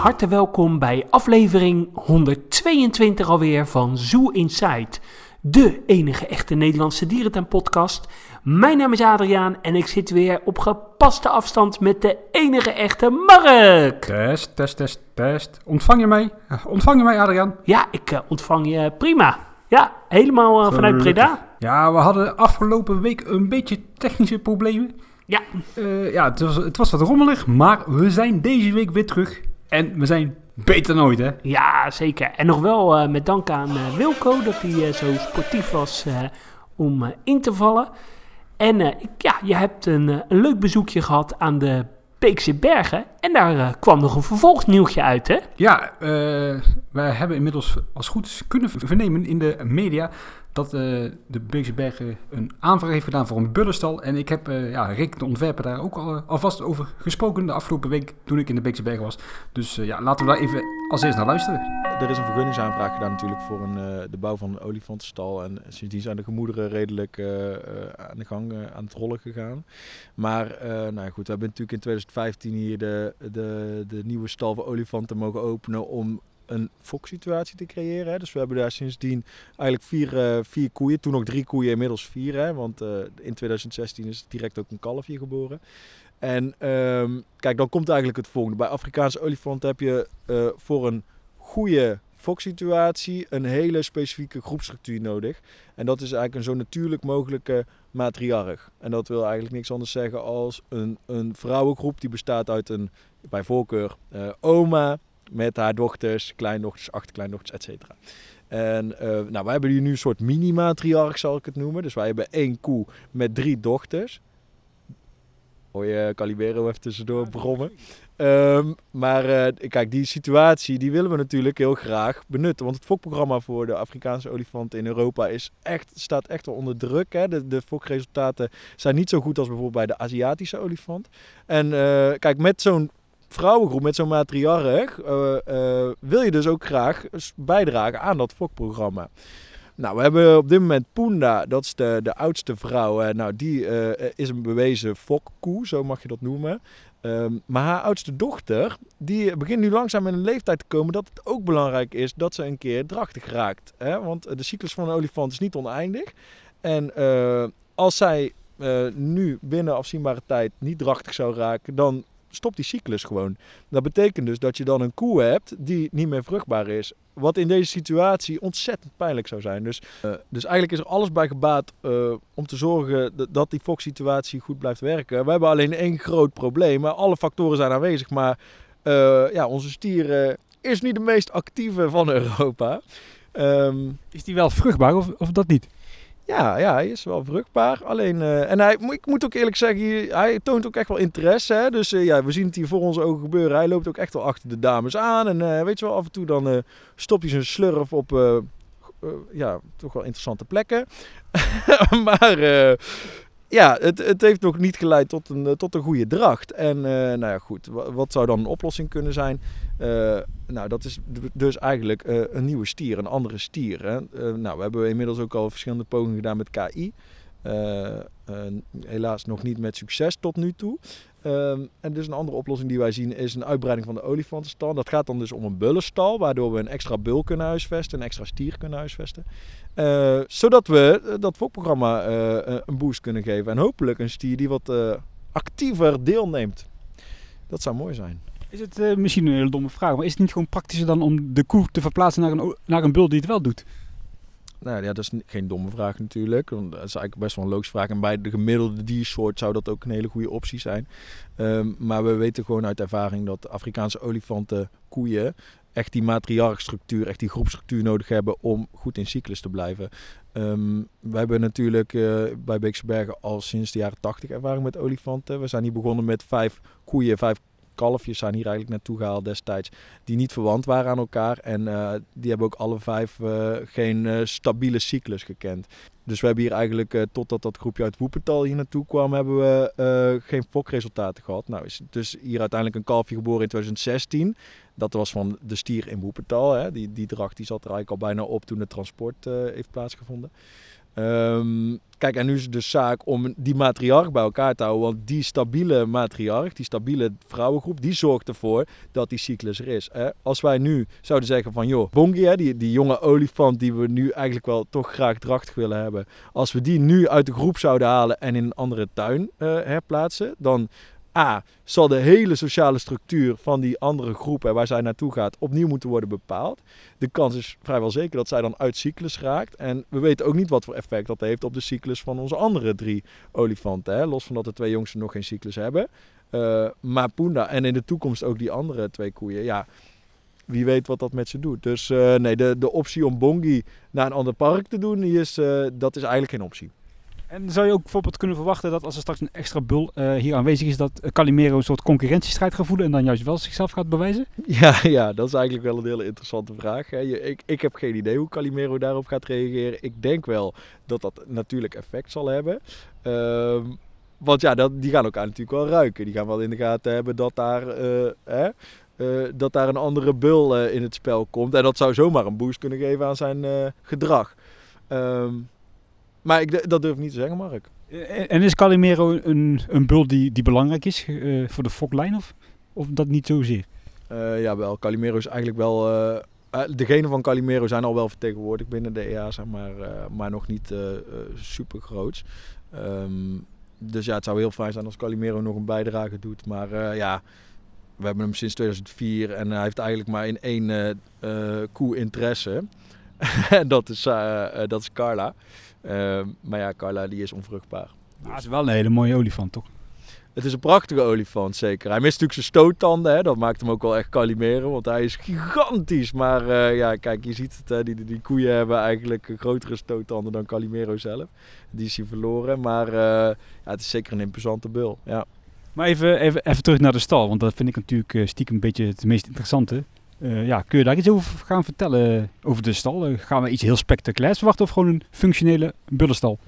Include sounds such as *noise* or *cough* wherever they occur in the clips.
harte welkom bij aflevering 122 alweer van Zoo Inside, de enige echte Nederlandse dierentuinpodcast. Mijn naam is Adriaan en ik zit weer op gepaste afstand met de enige echte Mark. Test, test, test, test. Ontvang je mij? Ontvang je mij, Adriaan? Ja, ik eh, ontvang je prima. Ja, helemaal eh, vanuit. Breda. Ja, we hadden afgelopen week een beetje technische problemen. Ja, Eh, ja, het was, het was wat rommelig, maar we zijn deze week weer terug. En we zijn beter dan ooit, hè? ja, zeker. En nog wel eh, met dank aan eh, Wilco dat hij eh, zo sportief was om in te vallen. En ik- ja, je hebt een, een leuk bezoekje gehad aan de Beekse Bergen. En daar kwam nog een vervolgnieuwtje uit, hè? Ja, wij hebben inmiddels als goed is kunnen vernemen in de media dat eh, de Beekse een aanvraag heeft gedaan voor een bullenstal. En ik heb eh ja, Rick, de ontwerper, daar ook al, alvast over gesproken de afgelopen week toen ik in de Beekse was. Dus eh, ja, laten we daar even als eerst naar luisteren. Er is een vergunningsaanvraag gedaan natuurlijk voor een, eh, de bouw van een olifantenstal. En sindsdien zijn de gemoederen redelijk eh, eh, aan de gang, eh, aan het rollen gegaan. Maar eh, nou goed, we hebben natuurlijk in 2015 hier de, de, de nieuwe stal voor olifanten mogen openen om een foksituatie te creëren. Hè. Dus we hebben daar sindsdien eigenlijk vier, eh, vier koeien. Toen nog drie koeien, inmiddels vier. Hè, want eh, in 2016 is direct ook een kalfje geboren. En ehm, kijk, dan komt eigenlijk het volgende. Bij Afrikaanse olifanten heb je eh, voor een goede foksituatie een hele specifieke groepstructuur nodig. En dat is eigenlijk een zo natuurlijk mogelijke matriarch. En dat wil eigenlijk niks anders zeggen als een, een vrouwengroep die bestaat uit een, bij voorkeur, oma met haar dochters, kleindochters, achterkleindochters, et cetera. En eh, nou, wij hebben hier nu een soort mini-matriarch, zal ik het noemen. Dus wij hebben één koe met drie dochters. Hoor je Calibero even tussendoor brommen. Ehm, maar eh, kijk, die situatie die willen we natuurlijk heel graag benutten. Want het fokprogramma voor de Afrikaanse olifanten in Europa is echt, staat echt wel onder druk. Hè? De, de fokresultaten zijn niet zo goed als bijvoorbeeld bij de Aziatische olifant. En eh, kijk, met zo'n vrouwengroep, met zo'n matriarch, eh, eh, wil je dus ook graag bijdragen aan dat fokprogramma. Nou, we hebben op dit moment Punda, dat is de, de oudste vrouw. eh, nou, die is een bewezen fokkoe, zo mag je dat noemen. Ehm, maar haar oudste dochter, die begint nu langzaam in een leeftijd te komen dat het ook belangrijk is dat ze een keer drachtig raakt. Hè? Want de cyclus van een olifant is niet oneindig. En als zij nu binnen afzienbare tijd niet drachtig zou raken, dan stopt die cyclus gewoon. Dat betekent dus dat je dan een koe hebt die niet meer vruchtbaar is. Wat in deze situatie ontzettend pijnlijk zou zijn. Dus, eh, dus eigenlijk is er alles bij gebaat eh, om te zorgen dat, dat die foksituatie goed blijft werken. We hebben alleen één groot probleem. Alle factoren zijn aanwezig, maar eh, ja, onze stier is niet de meest actieve van *laughs* Europa. Ehm, Is die wel vruchtbaar of, of dat niet? Ja, ja, hij is wel vruchtbaar. Alleen, eh, en hij, ik moet ook eerlijk zeggen, hij toont ook echt wel interesse. Hè? Dus eh, ja, we zien het hier voor onze ogen gebeuren. Hij loopt ook echt wel achter de dames aan. En eh, weet je wel, af en toe dan stopt hij zijn slurf op, ja, toch wel interessante plekken. *laughs* maar ja, het, het heeft nog niet geleid tot een, eh, tot een goede dracht. En eh, nou ja, goed, wa- wat zou dan een oplossing kunnen zijn? Eh, nou, dat is dus eigenlijk een nieuwe stier, een andere stier. Hè? Nou, we hebben inmiddels ook al verschillende pogingen gedaan met KI. Helaas nog niet met succes tot nu toe. En dus een andere oplossing die wij zien is een uitbreiding van de olifantenstal. Dat gaat dan dus om een bullenstal, waardoor we een extra bul kunnen huisvesten, een extra stier kunnen huisvesten. Eh, zodat we eh, dat fokprogramma eh, een boost kunnen geven. En hopelijk een stier die wat actiever deelneemt. Dat zou mooi zijn. Is het misschien een hele domme vraag, maar is het niet gewoon praktischer dan om de koe te verplaatsen naar een, naar een bul die het wel doet? Nou ja, dat is geen domme vraag natuurlijk. Want dat is eigenlijk best wel een logische vraag. En bij de gemiddelde diersoort zou dat ook een hele goede optie zijn. Ehm, maar we weten gewoon uit ervaring dat Afrikaanse olifanten, koeien, echt die matriarchstructuur, echt die groepstructuur nodig hebben om goed in cyclus te blijven. Ehm we hebben natuurlijk eh, bij Beekse Bergen al sinds de jaren 80 ervaring met olifanten. We zijn hier begonnen met vijf koeien, vijf kalfjes zijn hier eigenlijk naartoe gehaald destijds die niet verwant waren aan elkaar. En eh, die hebben ook alle vijf eh, geen stabiele cyclus gekend. Dus we hebben hier eigenlijk, totdat dat groepje uit Woepertal hier naartoe kwam, hebben we geen fokresultaten gehad. Nou is dus hier uiteindelijk een kalfje geboren in 2016. Dat was van de stier in Woepertal. Hè. Die, die dracht die zat er eigenlijk al bijna op toen het transport eh, heeft plaatsgevonden. Ehm, kijk, en nu is het dus zaak om die matriarch bij elkaar te houden. Want die stabiele matriarch, die stabiele vrouwengroep, die zorgt ervoor dat die cyclus er is. Hè? Als wij nu zouden zeggen van, joh, Bongi, hè, die, die jonge olifant die we nu eigenlijk wel toch graag drachtig willen hebben. Als we die nu uit de groep zouden halen en in een andere tuin eh, herplaatsen, dan A, zal de hele sociale structuur van die andere groep en waar zij naartoe gaat opnieuw moeten worden bepaald. De kans is vrijwel zeker dat zij dan uit cyclus raakt. En we weten ook niet wat voor effect dat heeft op de cyclus van onze andere drie olifanten. Hè? Los van dat de twee jongsten nog geen cyclus hebben. Uh, maar Punda en in de toekomst ook die andere twee koeien. Ja, wie weet wat dat met ze doet. Dus uh, nee, de, de optie om Bongi naar een ander park te doen, die is, uh, dat is eigenlijk geen optie. En zou je ook bijvoorbeeld kunnen verwachten dat als er straks een extra bul uh, hier aanwezig is, dat Calimero een soort concurrentiestrijd gaat voelen en dan juist wel zichzelf gaat bewijzen? Ja, *laughs* ja dat is eigenlijk wel een hele interessante vraag. Ik, ik heb geen idee hoe Calimero daarop gaat reageren. Ik denk wel dat dat natuurlijk effect zal hebben. Uh, want ja, dat, die gaan elkaar natuurlijk wel ruiken. Die gaan wel in de gaten hebben dat daar, uh, hè, dat daar een andere bul in het spel komt. En dat zou zomaar een boost kunnen geven aan zijn gedrag. Um, maar ik, dat durf ik niet te zeggen, Mark. En is Calimero een, een bul die, die belangrijk is uh, voor de foklijn of, of dat niet zozeer? Uh, ja, wel. Calimero is eigenlijk wel... Uh, degene van Calimero zijn al wel vertegenwoordigd binnen de EASA, maar, maar nog niet super groot. Um, dus ja, het zou heel fijn zijn als Calimero nog een bijdrage doet. Maar ja, we hebben hem sinds 2004 en hij heeft eigenlijk maar in één koe interesse. *laughs* en dat is, dat is Carla. Uh, maar ja, Carla die is onvruchtbaar. Het is wel een hele mooie olifant, toch? Het is een prachtige olifant, zeker. Hij mist natuurlijk zijn stoottanden. Hè? Dat maakt hem ook wel echt kalimeren, want hij is gigantisch. Maar uh, ja, kijk, je ziet het. Hè? Die, die, die, koeien hebben eigenlijk grotere stoottanden dan Calimero zelf. Die is hij verloren. Maar uh, ja, het is zeker een imposante bul. Ja. Maar even, even, even terug naar de stal, want dat vind ik natuurlijk uh, stiekem een beetje het meest interessante. Uh, ja, kun je daar iets over gaan vertellen over de stal? Uh, gaan we iets heel spectaculairs verwachten of gewoon een functionele bullenstal?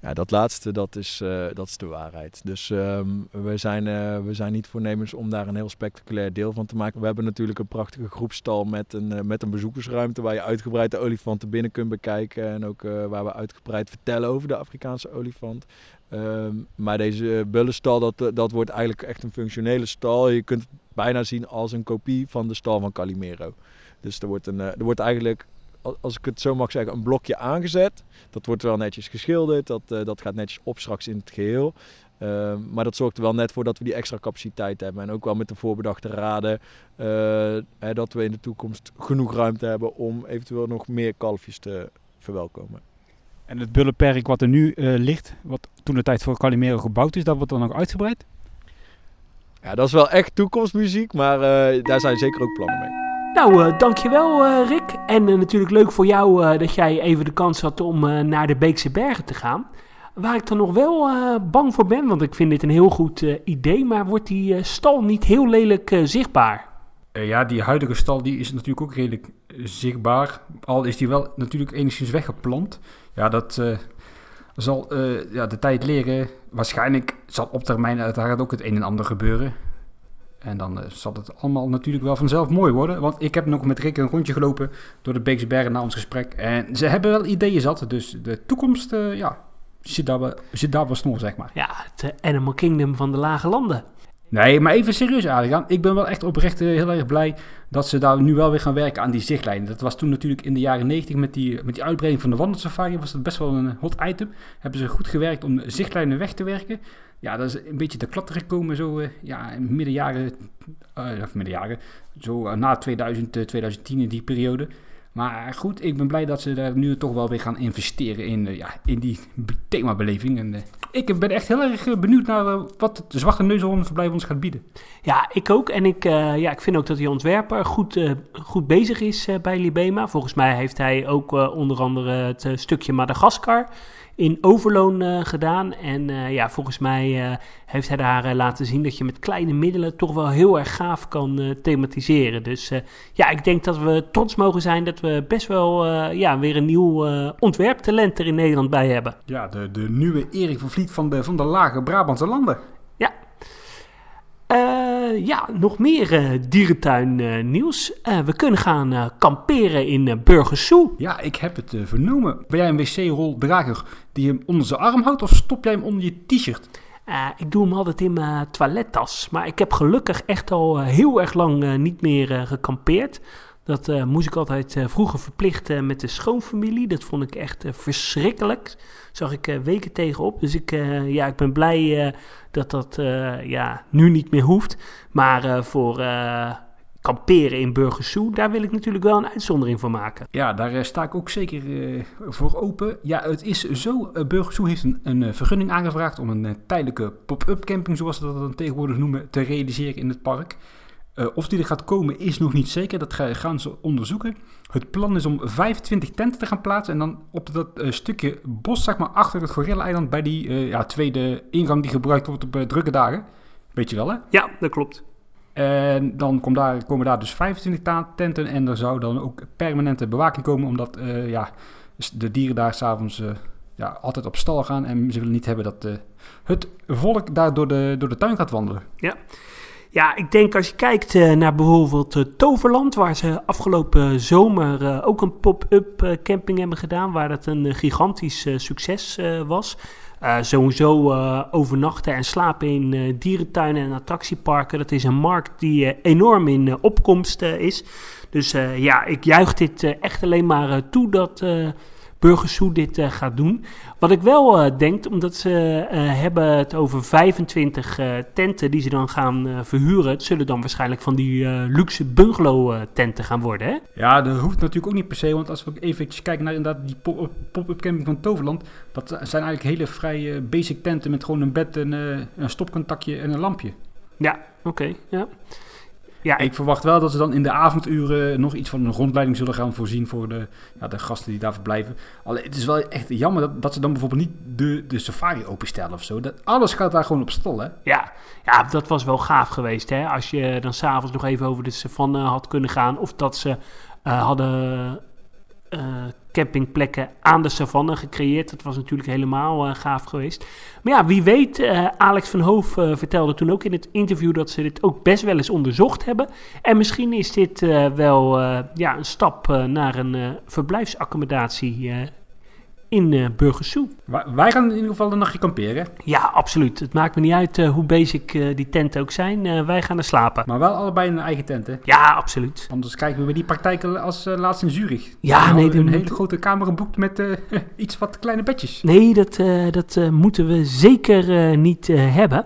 Ja, dat laatste, dat is, dat is de waarheid. Dus um, we, zijn, we zijn niet voornemens om daar een heel spectaculair deel van te maken. We hebben natuurlijk een prachtige groepstal met een, met een bezoekersruimte waar je uitgebreid de olifanten binnen kunt bekijken. En ook waar we uitgebreid vertellen over de Afrikaanse olifant. Um, maar deze bullenstal, dat, dat wordt eigenlijk echt een functionele stal. Je kunt het bijna zien als een kopie van de stal van Calimero. Dus er wordt, een, er wordt eigenlijk, als ik het zo mag zeggen, een blokje aangezet. Dat wordt wel netjes geschilderd. Dat, dat gaat netjes op straks in het geheel. Uh, maar dat zorgt er wel net voor dat we die extra capaciteit hebben. En ook wel met de voorbedachte raden. Hè, dat we in de toekomst genoeg ruimte hebben om eventueel nog meer kalfjes te verwelkomen. En het bullenperk wat er nu uh, ligt, wat toen de tijd voor Calimero gebouwd is, dat wordt dan ook uitgebreid? Ja, dat is wel echt toekomstmuziek, maar uh, daar zijn zeker ook plannen mee. Nou, uh, dankjewel uh, Rick. En natuurlijk leuk voor jou dat jij even de kans had om naar de Beekse Bergen te gaan. Waar ik dan nog wel bang voor ben, want ik vind dit een heel goed idee, maar wordt die stal niet heel lelijk zichtbaar? ja, die huidige stal die is natuurlijk ook redelijk zichtbaar. Al is die wel natuurlijk enigszins weggeplant. Ja, dat uh, zal uh, ja, de tijd leren. Waarschijnlijk zal op termijn uiteraard ook het een en ander gebeuren. En dan uh, zal het allemaal natuurlijk wel vanzelf mooi worden. Want ik heb nog met Rick een rondje gelopen door de Beekse Bergen na ons gesprek. En ze hebben wel ideeën zat. Dus de toekomst, ja, zit daar, wel, zit daar wel snor, zeg maar. Ja, het Animal Kingdom van de lage landen. Nee, maar even serieus Adriaan. Ik ben wel echt oprecht heel erg blij dat ze daar nu wel weer gaan werken aan die zichtlijnen. Dat was toen natuurlijk in de jaren 90 met die, met die uitbreiding van de wandelsafari was dat best wel een hot item. Hebben ze goed gewerkt om zichtlijnen weg te werken. Ja, dat is een beetje te klatter gekomen zo uh, ja, in midden jaren, uh, of midden jaren, zo na 2000, 2010 in die periode. Maar goed, ik ben blij dat ze daar nu toch wel weer gaan investeren in, uh, ja, in die themabeleving. En uh, ik ben echt heel erg benieuwd naar wat de Zwarte Neushoornverblijf ons gaat bieden. Ja, ik ook. En ik, ja, ik vind ook dat die ontwerper goed, goed bezig is bij Libema. Volgens mij heeft hij ook onder andere het stukje Madagaskar in overloon uh, gedaan. En uh, ja, volgens mij uh, heeft hij daar laten zien dat je met kleine middelen toch wel heel erg gaaf kan thematiseren. Dus ja, ik denk dat we trots mogen zijn dat we best wel ja, weer een nieuw ontwerptalent er in Nederland bij hebben. Ja, de, de nieuwe Erik van Vliet van de, van de lage Brabantse landen. Ja. Eh, ja, nog meer eh, dierentuin eh, nieuws. We kunnen gaan kamperen in uh, Burgersoe. Ja, ik heb het vernomen. Ben jij een wc-roldrager die hem onder zijn arm houdt of stop jij hem onder je t-shirt? Ik doe hem altijd in mijn toilettas. Maar ik heb gelukkig echt al heel erg lang niet meer gekampeerd. Dat eh, moest ik altijd eh, vroeger verplicht eh, met de schoonfamilie. Dat vond ik echt verschrikkelijk. Zag ik weken tegenop. Dus ik, ja, ik ben blij dat dat ja, nu niet meer hoeft. Maar voor kamperen in Burgersoe, daar wil ik natuurlijk wel een uitzondering voor maken. Ja, daar sta ik ook zeker voor open. Ja, het is zo. Burgersoe heeft een, een vergunning aangevraagd om een tijdelijke pop-up camping, zoals ze dat dan tegenwoordig noemen, te realiseren in het park. Eh, of die er gaat komen is nog niet zeker. Dat ga- gaan ze onderzoeken. Het plan is om 25 tenten te gaan plaatsen. En dan op dat eh, stukje bos, zeg maar, achter het Gorilla-eiland. Bij die eh, ja, tweede ingang die gebruikt wordt op drukke dagen. Weet je wel, hè? Ja, dat klopt. En dan komt daar, komen daar dus 25 ta- tenten. En er zou dan ook permanente bewaking komen. Omdat ja, de dieren daar s'avonds ja, altijd op stal gaan. En ze willen niet hebben dat het volk daar door de, door de tuin gaat wandelen. Ja, ik denk als je kijkt eh, naar bijvoorbeeld eh, Toverland, waar ze afgelopen zomer eh, ook een pop-up camping hebben gedaan, waar dat een gigantisch succes was. Eh, sowieso overnachten en slapen in dierentuinen en attractieparken, dat is een markt die enorm in opkomst is. Dus ja, ik juich dit echt alleen maar toe dat Burgersoe dit eh, gaat doen. Wat ik wel eh, denk, omdat ze eh, hebben het over 25 eh, tenten die ze dan gaan verhuren. Het zullen dan waarschijnlijk van die luxe bungalow tenten gaan worden, hè? Ja, dat hoeft natuurlijk ook niet per se. Want als we even kijken naar inderdaad die pop- pop-up camping van Toverland. Dat zijn eigenlijk hele vrij basic tenten met gewoon een bed, een, eh, een stopcontactje en een lampje. Ja, oké, ja. Ja, ik, verwacht wel dat ze dan in de avonduren nog iets van een rondleiding zullen gaan voorzien voor de, ja, de gasten die daar verblijven. Alleen het is wel echt jammer dat, dat ze dan bijvoorbeeld niet de, de safari openstellen of zo. Dat, alles gaat daar gewoon op stal, hè? ja, ja, dat was wel gaaf geweest, hè? Als je dan s'avonds nog even over de savanne had kunnen gaan. Of dat ze eh, hadden eh, campingplekken aan de savanne gecreëerd. Dat was natuurlijk helemaal eh, gaaf geweest. Maar ja, wie weet, eh, Alex van Hoof vertelde toen ook in het interview dat ze dit ook best wel eens onderzocht hebben. En misschien is dit wel ja, een stap naar een verblijfsaccommodatie in eh Burgersoe. Wij, gaan in ieder geval een nachtje kamperen. Ja, absoluut. Het maakt me niet uit eh, hoe basic eh, die tenten ook zijn. Wij gaan er slapen. Maar wel allebei in een eigen tent, hè? Ja, absoluut. Anders kijken we bij die praktijken als laatst in Zurich. Ja, nee, een hele grote kamer geboekt met *laughs* iets wat kleine bedjes. Nee, dat, dat moeten we zeker niet hebben.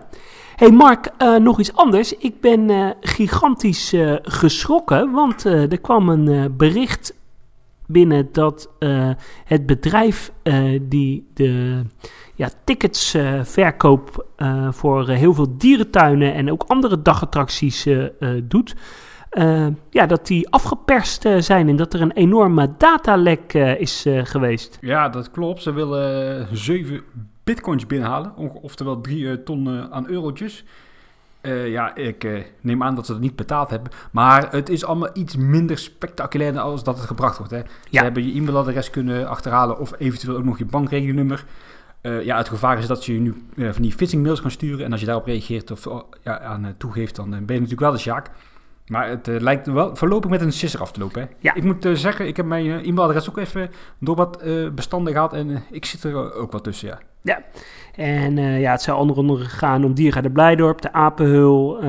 hey Mark, nog iets anders. Ik ben gigantisch geschrokken, want er kwam een bericht binnen dat eh, het bedrijf eh, die de ja, tickets eh, voor heel veel dierentuinen en ook andere dagattracties doet, ja, dat die afgeperst zijn en dat er een enorme datalek is geweest. Ja, dat klopt. Ze willen eh, 7 bitcoins binnenhalen. Oftewel 3 ton aan eurotjes. Eh, ja, ik eh, neem aan dat ze dat niet betaald hebben. Maar het is allemaal iets minder spectaculair dan als dat het gebracht wordt. Hè. Ze hebben je e-mailadres kunnen achterhalen of eventueel ook nog je bankrekeningnummer. Eh, ja, het gevaar is dat ze je nu van die phishing mails gaan sturen. En als je daarop reageert of oh, ja, aan toegeeft, dan ben je natuurlijk wel de sjaak. Maar het eh, lijkt wel voorlopig met een sisser af te lopen. Hè? Ja. Ik moet eh, zeggen, ik heb mijn eh, e-mailadres ook even door wat bestanden gehad. En ik zit er ook wat tussen, ja. En eh, ja, het zou onder andere gaan om Diergaarde Blijdorp, de Apenhul,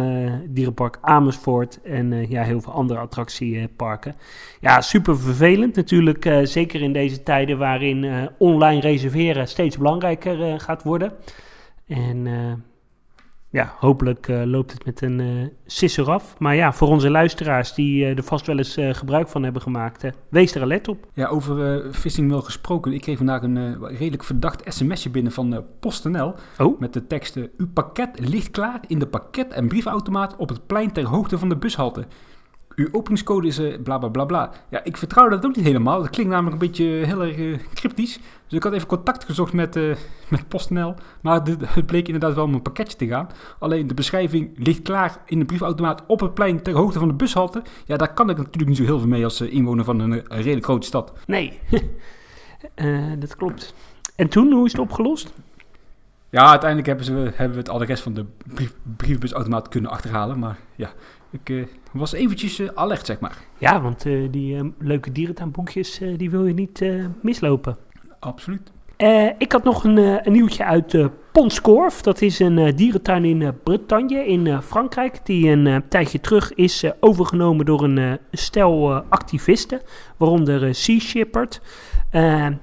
Dierenpark Amersfoort en ja, heel veel andere attractieparken. Ja, super vervelend natuurlijk, zeker in deze tijden waarin online reserveren steeds belangrijker gaat worden. En ja, hopelijk eh, loopt het met een eh sisser af. Maar ja, voor onze luisteraars die eh, er vast wel eens gebruik van hebben gemaakt, wees er alert op. Ja, over phishing mail gesproken. Ik kreeg vandaag een redelijk verdacht sms'je binnen van PostNL. Oh. Met de teksten: Uw pakket ligt klaar in de pakket- en brievenautomaat op het plein ter hoogte van de bushalte. Uw openingscode is eh, bla bla bla bla. Ja, ik vertrouw dat ook niet helemaal. Dat klinkt namelijk een beetje heel erg eh, cryptisch. Dus ik had even contact gezocht met, eh, met PostNL. Maar de- het bleek inderdaad wel om een pakketje te gaan. Alleen de beschrijving ligt klaar in de briefautomaat op het plein ter hoogte van de bushalte. Ja, daar kan ik natuurlijk niet zo heel veel mee als eh, inwoner van een, eh, redelijk grote stad. Nee, *laughs* Eh, dat klopt. En toen, hoe is het opgelost? Ja, uiteindelijk hebben, ze, hebben we het al de rest van de brief, brievenbusautomaat kunnen achterhalen. Maar ja, ik eh, was eventjes eh, alert, zeg maar. Ja, want eh, die leuke dierentuinboekjes, die wil je niet mislopen. Absoluut. Ik had nog een, een nieuwtje uit Ponscorf. Dat is een eh, dierentuin in eh, Bretagne in eh, Frankrijk. Die een tijdje terug is overgenomen door een stel activisten. Waaronder Sea Shepherd.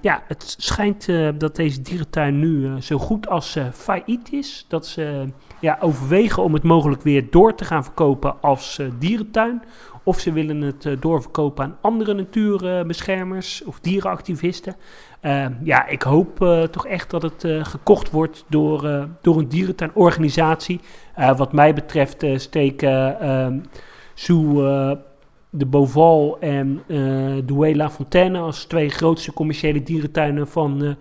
Ja, het schijnt dat deze dierentuin nu zo goed als failliet is. Dat ze ja, overwegen om het mogelijk weer door te gaan verkopen als dierentuin. Of ze willen het doorverkopen aan andere natuurbeschermers of dierenactivisten. Eh, ja, ik hoop eh, toch echt dat het eh, gekocht wordt door, eh, door een dierentuinorganisatie. Wat mij betreft steken ehm eh, de Beauval en eh Douai La Fontaine als twee grootste commerciële dierentuinen van,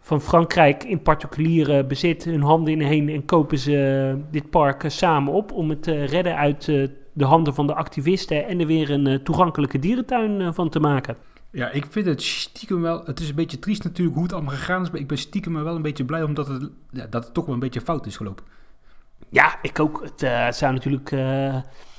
van Frankrijk in particuliere bezit hun handen inheen en kopen ze dit park samen op om het redden uit de handen van de activisten en er weer een toegankelijke dierentuin van te maken. Ja, ik vind het stiekem wel... Het is een beetje triest natuurlijk hoe het allemaal gegaan is. Maar ik ben stiekem wel een beetje blij omdat het, ja, dat het toch wel een beetje fout is gelopen. Ja, ik ook. Het eh, zou natuurlijk eh,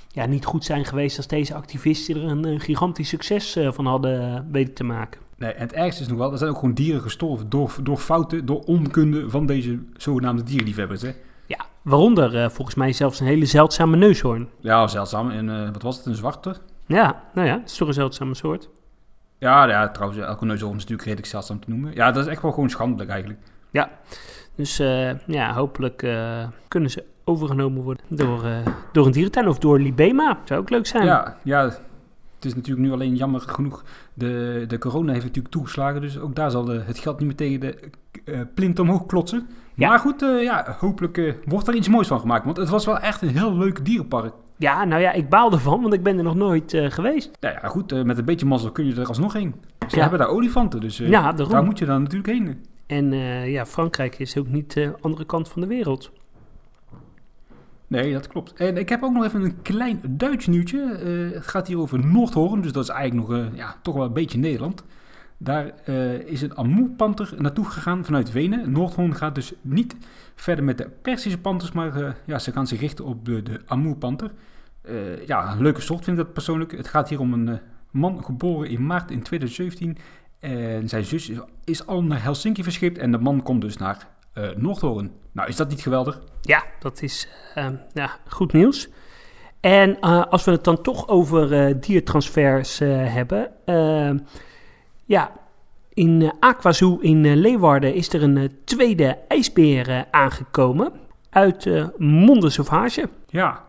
ja, niet goed zijn geweest als deze activisten er een, gigantisch succes eh, van hadden weten te maken. Nee, en het ergste is nog wel, er zijn ook gewoon dieren gestorven door, door fouten, door onkunde van deze zogenaamde dierenliefhebbers. Hè? Ja, waaronder volgens mij zelfs een hele zeldzame neushoorn. Ja, zeldzaam. En wat was het, een zwarte? Ja, nou ja, dat is toch een zeldzame soort. Ja, ja trouwens, elke neushoorn is natuurlijk redelijk zeldzaam te noemen. Ja, dat is echt wel gewoon schandelijk eigenlijk. Dus eh, ja, hopelijk eh, kunnen ze overgenomen worden door, eh, door een dierentuin of door Libema. Zou ook leuk zijn. Ja, ja, het is natuurlijk nu alleen jammer genoeg. De, de corona heeft natuurlijk toegeslagen, dus ook daar zal de, het geld niet meer tegen de plint omhoog klotsen. Ja. Maar goed, ja, hopelijk wordt er iets moois van gemaakt. Want het was wel echt een heel leuk dierenpark. Ja, nou ja, ik baal ervan, want ik ben er nog nooit eh, geweest. Nou ja, goed, eh, met een beetje mazzel kun je er alsnog heen. Ze Ja. hebben daar olifanten, dus eh, Ja, daar moet je dan natuurlijk heen. En ja, Frankrijk is ook niet de andere kant van de wereld. Nee, dat klopt. En ik heb ook nog even een klein Duits nieuwtje. Het gaat hier over Noordhoorn, dus dat is eigenlijk nog ja, toch wel een beetje Nederland. Daar eh, is een amoerpanter naartoe gegaan vanuit Wenen. Noordhoorn gaat dus niet verder met de Persische panters, maar eh, ja, ze gaan zich richten op de, de amoerpanter. Eh, ja, een leuke soort vind ik dat persoonlijk. Het gaat hier om een man geboren in maart in 2017. En zijn zus is, al naar Helsinki verscheept en de man komt dus naar Noordhoorn. Nou, is dat niet geweldig? Ja, dat is eh, ja, goed nieuws. En als we het dan toch over diertransfers hebben. Eh, ja, in uh, Aquazoo in eh, Leeuwarden is er een eh, tweede ijsbeer eh, aangekomen. Uit uh, Monde Sauvage. Ja,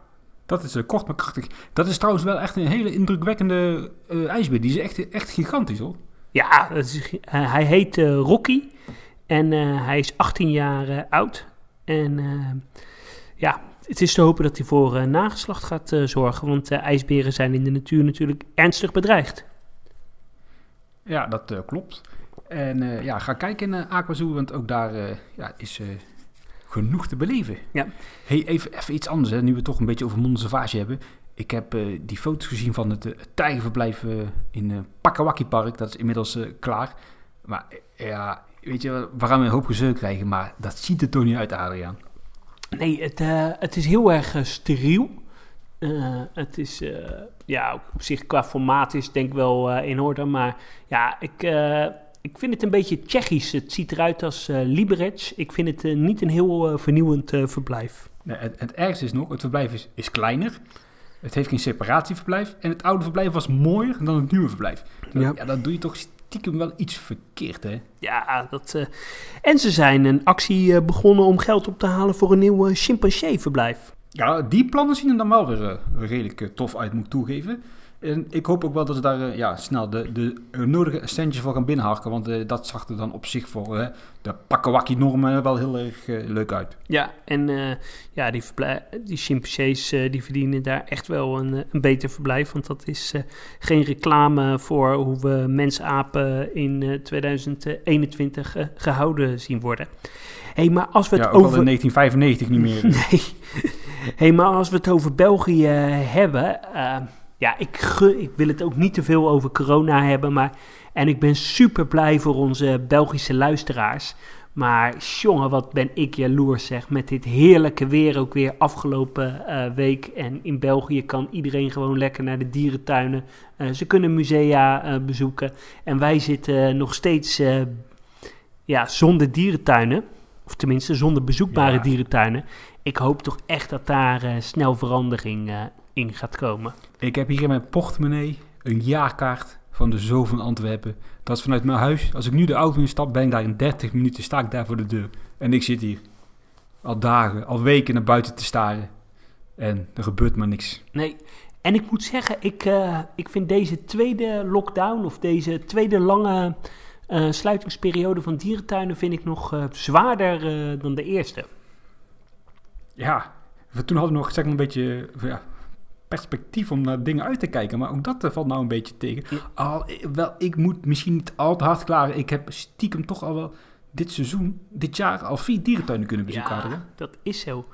dat is eh, kort maar krachtig. Dat is trouwens wel echt een hele indrukwekkende eh, ijsbeer. Die is echt, echt gigantisch hoor. Ja, is, eh, hij heet eh, Rocky. En eh, hij is 18 jaar eh, oud. En eh, ja, het is te hopen dat hij voor eh, nageslacht gaat eh, zorgen. Want eh, ijsberen zijn in de natuur natuurlijk ernstig bedreigd. Ja, dat eh, klopt. En eh, ja, ga kijken naar Aquazoo, want ook daar eh, ja, is eh, genoeg te beleven. Ja. Hey, even, even iets anders, hè, nu we het toch een beetje over Monde Sauvage hebben. Ik heb eh, die foto's gezien van het, eh, tijgerverblijf eh, in uh, Pakawaki Park. Dat is inmiddels eh, klaar. Maar eh, ja, weet je, we gaan een hoop gezeuk krijgen, maar dat ziet er toch niet uit, Adriaan. Nee, het, eh, het is heel erg eh, steriel. Eh, het is, eh, ja, op zich qua formaat is denk ik wel eh, in orde. Maar ja, ik, ik vind het een beetje Tsjechisch. Het ziet eruit als Liberec. Ik vind het niet een heel vernieuwend verblijf. Nee, het, het ergste is nog, het verblijf is, is kleiner. Het heeft geen separatieverblijf. En het oude verblijf was mooier dan het nieuwe verblijf. Ja. Ja, dan doe je toch stiekem wel iets verkeerd, hè? Ja, dat... En ze zijn een actie begonnen om geld op te halen voor een nieuw chimpansee-verblijf. Ja, die plannen zien er dan wel weer eh, redelijk eh, tof uit, moet ik toegeven. En ik hoop ook wel dat ze daar eh, ja, snel de, de nodige centjes voor gaan binnenharken. Want dat zag er dan op zich voor de Pakawaki-normen wel heel erg leuk uit. Ja, en ja, die, die chimpansees die verdienen daar echt wel een, een beter verblijf. Want dat is geen reclame voor hoe we mensapen in eh, 2021 eh, gehouden zien worden. hey, maar als we het Ja, ook al over... in 1995 niet meer. *laughs* Nee. Hey, maar als we het over België hebben. eh, ja, ik, ik wil het ook niet te veel over corona hebben. Maar, en ik ben super blij voor onze Belgische luisteraars. Maar jongen, wat ben ik jaloers zeg. Met dit heerlijke weer ook weer afgelopen eh, week. En in België kan iedereen gewoon lekker naar de dierentuinen. Eh, ze kunnen musea eh, bezoeken. En wij zitten nog steeds eh, ja, zonder dierentuinen. Of tenminste zonder bezoekbare Ja. dierentuinen. Ik hoop toch echt dat daar eh, snel verandering eh, in gaat komen. Ik heb hier in mijn portemonnee een jaarkaart van de Zoo van Antwerpen. Dat is vanuit mijn huis. Als ik nu de auto instap, ben ik daar in 30 minuten, sta ik daar voor de deur. En ik zit hier al dagen, al weken naar buiten te staren. En er gebeurt maar niks. Nee, en ik moet zeggen, ik, eh, ik vind deze tweede lockdown of deze tweede lange sluitingsperiode van dierentuinen vind ik nog zwaarder dan de eerste. Ja, toen hadden we nog zeg maar, een beetje ja, perspectief om naar dingen uit te kijken. Maar ook dat eh, valt nou een beetje tegen. Ja. Al, eh, wel, ik moet misschien niet al te hard klaren. Ik heb stiekem toch al wel dit seizoen, dit jaar, al vier dierentuinen kunnen bezoeken. Ja, dat is zo.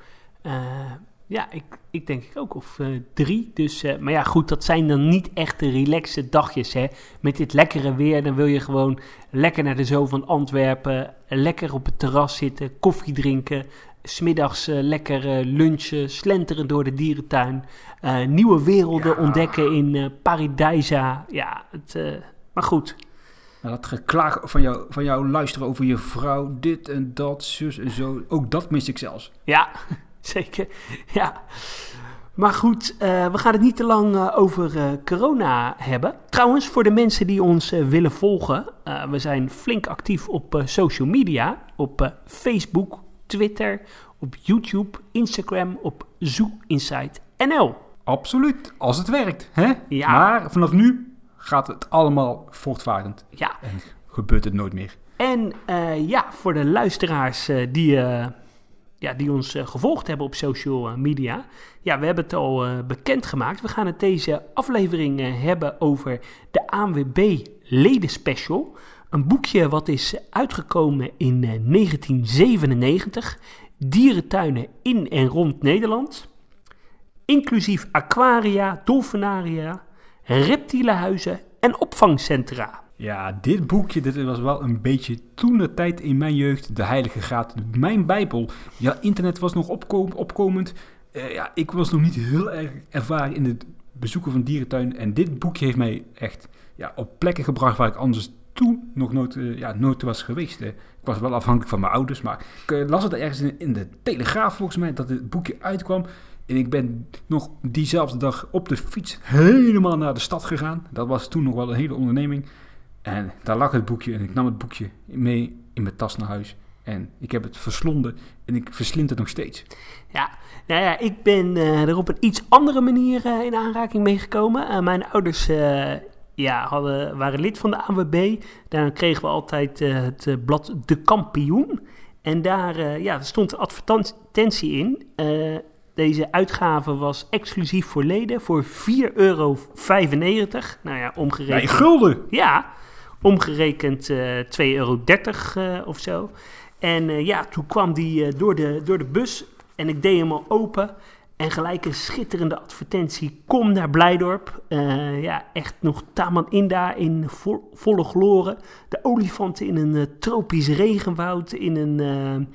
Eh, ja, ik, ik denk ik ook. Of drie. Dus, maar ja, goed, dat zijn dan niet echt de relaxe dagjes. Hè. Met dit lekkere weer, dan wil je gewoon lekker naar de Zoo van Antwerpen. Lekker op het terras zitten, koffie drinken. Smiddags eh lekker eh, lunchen, slenteren door de dierentuin. eh, nieuwe werelden Ja. ontdekken in Paradijsa. Ja, het, maar goed. Nou, dat geklaag van jou, van jou luisteren over je vrouw, dit en dat, zus en zo. Ook dat mis ik zelfs. Ja, *laughs* zeker. Ja. Maar goed, we gaan het niet te lang over corona hebben. Trouwens, voor de mensen die ons willen volgen, we zijn flink actief op social media. Op Facebook, Twitter, op YouTube, Instagram, op Zoo Insight NL. Absoluut, als het werkt. Hè? Ja. Maar vanaf nu gaat het allemaal voortvarend. Ja, En gebeurt het nooit meer. En eh, ja, voor de luisteraars eh, die, eh, ja, die ons gevolgd hebben op social media. Ja, we hebben het al eh, bekendgemaakt. We gaan het deze aflevering hebben over de ANWB Ledenspecial. Een boekje wat is uitgekomen in eh, 1997. Dierentuinen in en rond Nederland. Inclusief aquaria, dolfinaria, reptielenhuizen en opvangcentra. Ja, dit boekje, dit was wel een beetje toen de tijd in mijn jeugd, de heilige graad, mijn bijbel. Ja, internet was nog opko- opkomend. Eh, ja, ik was nog niet heel erg ervaren in het bezoeken van dierentuinen. En dit boekje heeft mij echt ja, op plekken gebracht waar ik anders toen nog nooit, eh, ja, nooit was geweest. eh. Ik was wel afhankelijk van mijn ouders, maar ik eh, las het ergens in, de Telegraaf volgens mij, dat dit boekje uitkwam. En ik ben nog diezelfde dag op de fiets helemaal naar de stad gegaan. Dat was toen nog wel een hele onderneming. En daar lag het boekje en ik nam het boekje mee in mijn tas naar huis. En ik heb het verslonden en ik verslind het nog steeds. Ja, nou ja, ik ben eh, er op een iets andere manier in aanraking mee gekomen. Mijn ouders ja, hadden, waren lid van de ANWB. Daar kregen we altijd eh, het eh, blad De Kampioen. En daar ja, er stond advertentie in. Deze uitgave was exclusief voor leden voor 4,95 euro. Nou ja, omgerekend. Nee, gulden! Ja, omgerekend eh 2,30 euro of zo. En ja, toen kwam die door, de, door de bus en ik deed hem al open. En gelijk een schitterende advertentie. Kom naar Blijdorp. Eh, ja, echt nog Taman Inda in vo- volle gloren. De olifanten in een eh, tropisch regenwoud. In een, eh,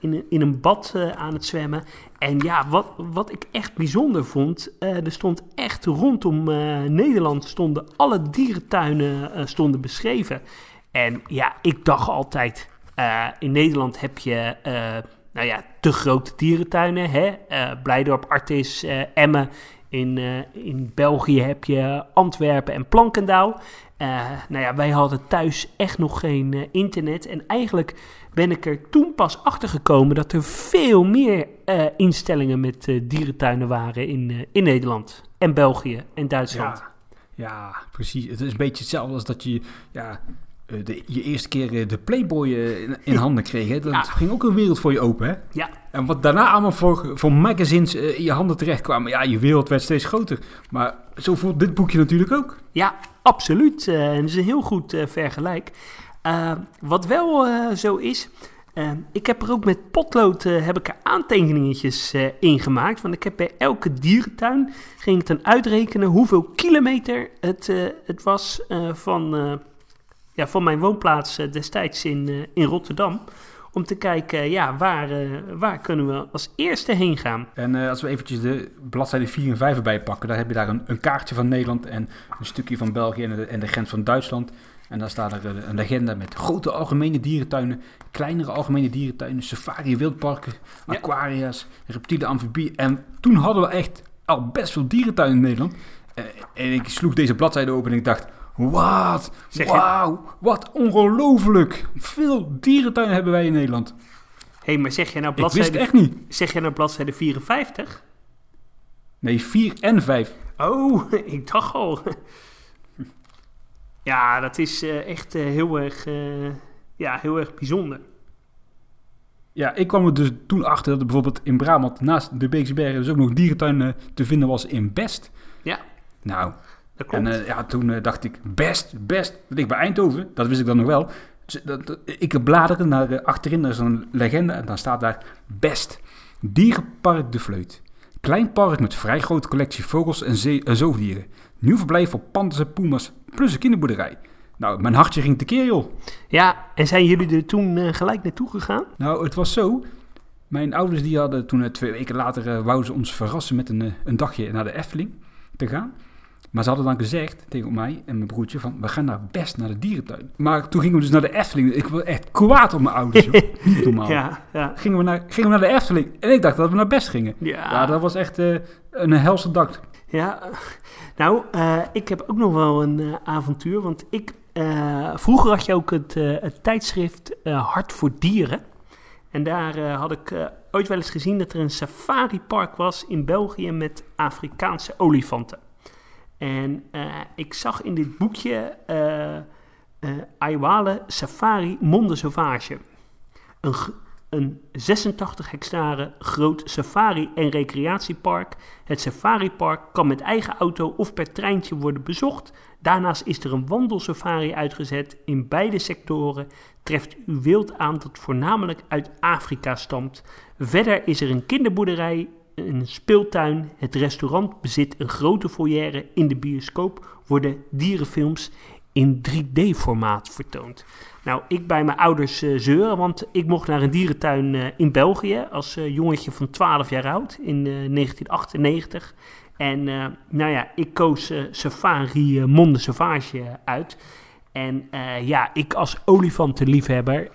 in een, in een bad aan het zwemmen. En ja, wat, wat ik echt bijzonder vond. er stond echt rondom Nederland stonden alle dierentuinen stonden beschreven. En ja, ik dacht altijd. in Nederland heb je. Nou ja, de grote dierentuinen. Hè? Eh, Blijdorp, Artis, eh, Emmen. In, eh, in België heb je Antwerpen en Plankendaal. Nou ja, wij hadden thuis echt nog geen internet. En eigenlijk ben ik er toen pas achter gekomen dat er veel meer instellingen met dierentuinen waren in, in Nederland. En België en Duitsland. Ja, ja, precies. Het is een beetje hetzelfde als dat je ja, de, je eerste keer eh, de Playboy eh, in, in *laughs* handen kreeg. Hè? Dat Ja. ging ook een wereld voor je open. Hè? Ja. En wat daarna allemaal voor, voor magazines eh, in je handen terecht kwamen. Ja, je wereld werd steeds groter. Maar zo voelt dit boekje natuurlijk ook. Ja, absoluut. Eh, en dat is een heel goed eh, vergelijk. Eh, wat wel eh, zo is, eh, ik heb er ook met potlood eh, heb ik er aantekeningetjes eh, in gemaakt. Want ik heb bij elke dierentuin ging ik dan uitrekenen hoeveel kilometer het, eh, het was eh, van, eh, ja, van mijn woonplaats eh, destijds in, eh, in Rotterdam. om te kijken, ja, waar, eh, waar kunnen we als eerste heen gaan? En eh, als we eventjes de bladzijde 4 en 5 erbij pakken, dan heb je daar een, een kaartje van Nederland en een stukje van België en de, en de grens van Duitsland. En dan staat er eh, een legenda met grote algemene dierentuinen, kleinere algemene dierentuinen, safari, wildparken, Ja. aquaria's, reptielen, amfibieën. En toen hadden we echt al best veel dierentuinen in Nederland. Eh, en ik sloeg deze bladzijde open en ik dacht, wat, je- wauw, wat ongelooflijk. Veel dierentuinen hebben wij in Nederland. Hé, maar zeg jij nou Ik wist bladzijde, echt niet. zeg jij nou bladzijde 54? Nee, 4 en 5. Oh, *laughs* ik dacht al. Ja, dat is eh, echt eh, heel, erg, eh, ja, heel erg bijzonder. Ja, ik kwam er dus toen achter dat er bijvoorbeeld in Brabant naast de Beekse Bergen dus ook nog dierentuin eh, te vinden was in Best. Ja. Nou, Dat klopt. en eh, ja, toen eh, dacht ik, Best, Best, dat ligt bij Eindhoven. Dat wist ik dan nog wel. Dus, dat, dat- ik bladerde naar eh, achterin, er is een legende en dan staat daar Best. Dierenpark De Vleut. Klein park met vrij grote collectie vogels en zee- en zoogdieren. Nieuw verblijf voor pandas en puma's, plus een kinderboerderij. Nou, mijn hartje ging tekeer, joh. Ja, en zijn jullie er toen eh, gelijk naartoe gegaan? Nou, het was zo. Mijn ouders die hadden toen eh, twee weken later eh wouden ze ons verrassen met een, eh, een dagje naar de Efteling te gaan. Maar ze hadden dan gezegd tegen mij en mijn broertje van we gaan naar best naar de dierentuin. Maar toen gingen we dus naar de Efteling. Ik was echt kwaad op mijn ouders. joh. *laughs* Niet normaal. Ja, ja. Gingen, we naar, gingen we naar de Efteling en ik dacht dat we naar best gingen. Ja, Ja, dat was echt eh, een helse dag. Ja, nou, eh, ik heb ook nog wel een eh, avontuur. Want ik, vroeger had je ook het, het tijdschrift Hart voor Dieren. En daar had ik ooit wel eens gezien dat er een safaripark was in België met Afrikaanse olifanten. En eh, ik zag in dit boekje eh Aiwale Safari Monde Sauvage. Een, een 86 hectare groot safari- en recreatiepark het safaripark kan met eigen auto of per treintje worden bezocht. Daarnaast is er een wandelsafari uitgezet. In beide sectoren treft u wild aan dat voornamelijk uit Afrika stamt. Verder is er een kinderboerderij, een speeltuin. Het restaurant bezit een grote foyer. In de bioscoop worden dierenfilms in 3D-formaat vertoond. Nou, ik bij mijn ouders eh, zeuren, want ik mocht naar een dierentuin eh, in België als eh, jongetje van 12 jaar oud in eh, 1998. En nou ja, ik koos Safari Monde Sauvage uit. En ja, ik als olifantenliefhebber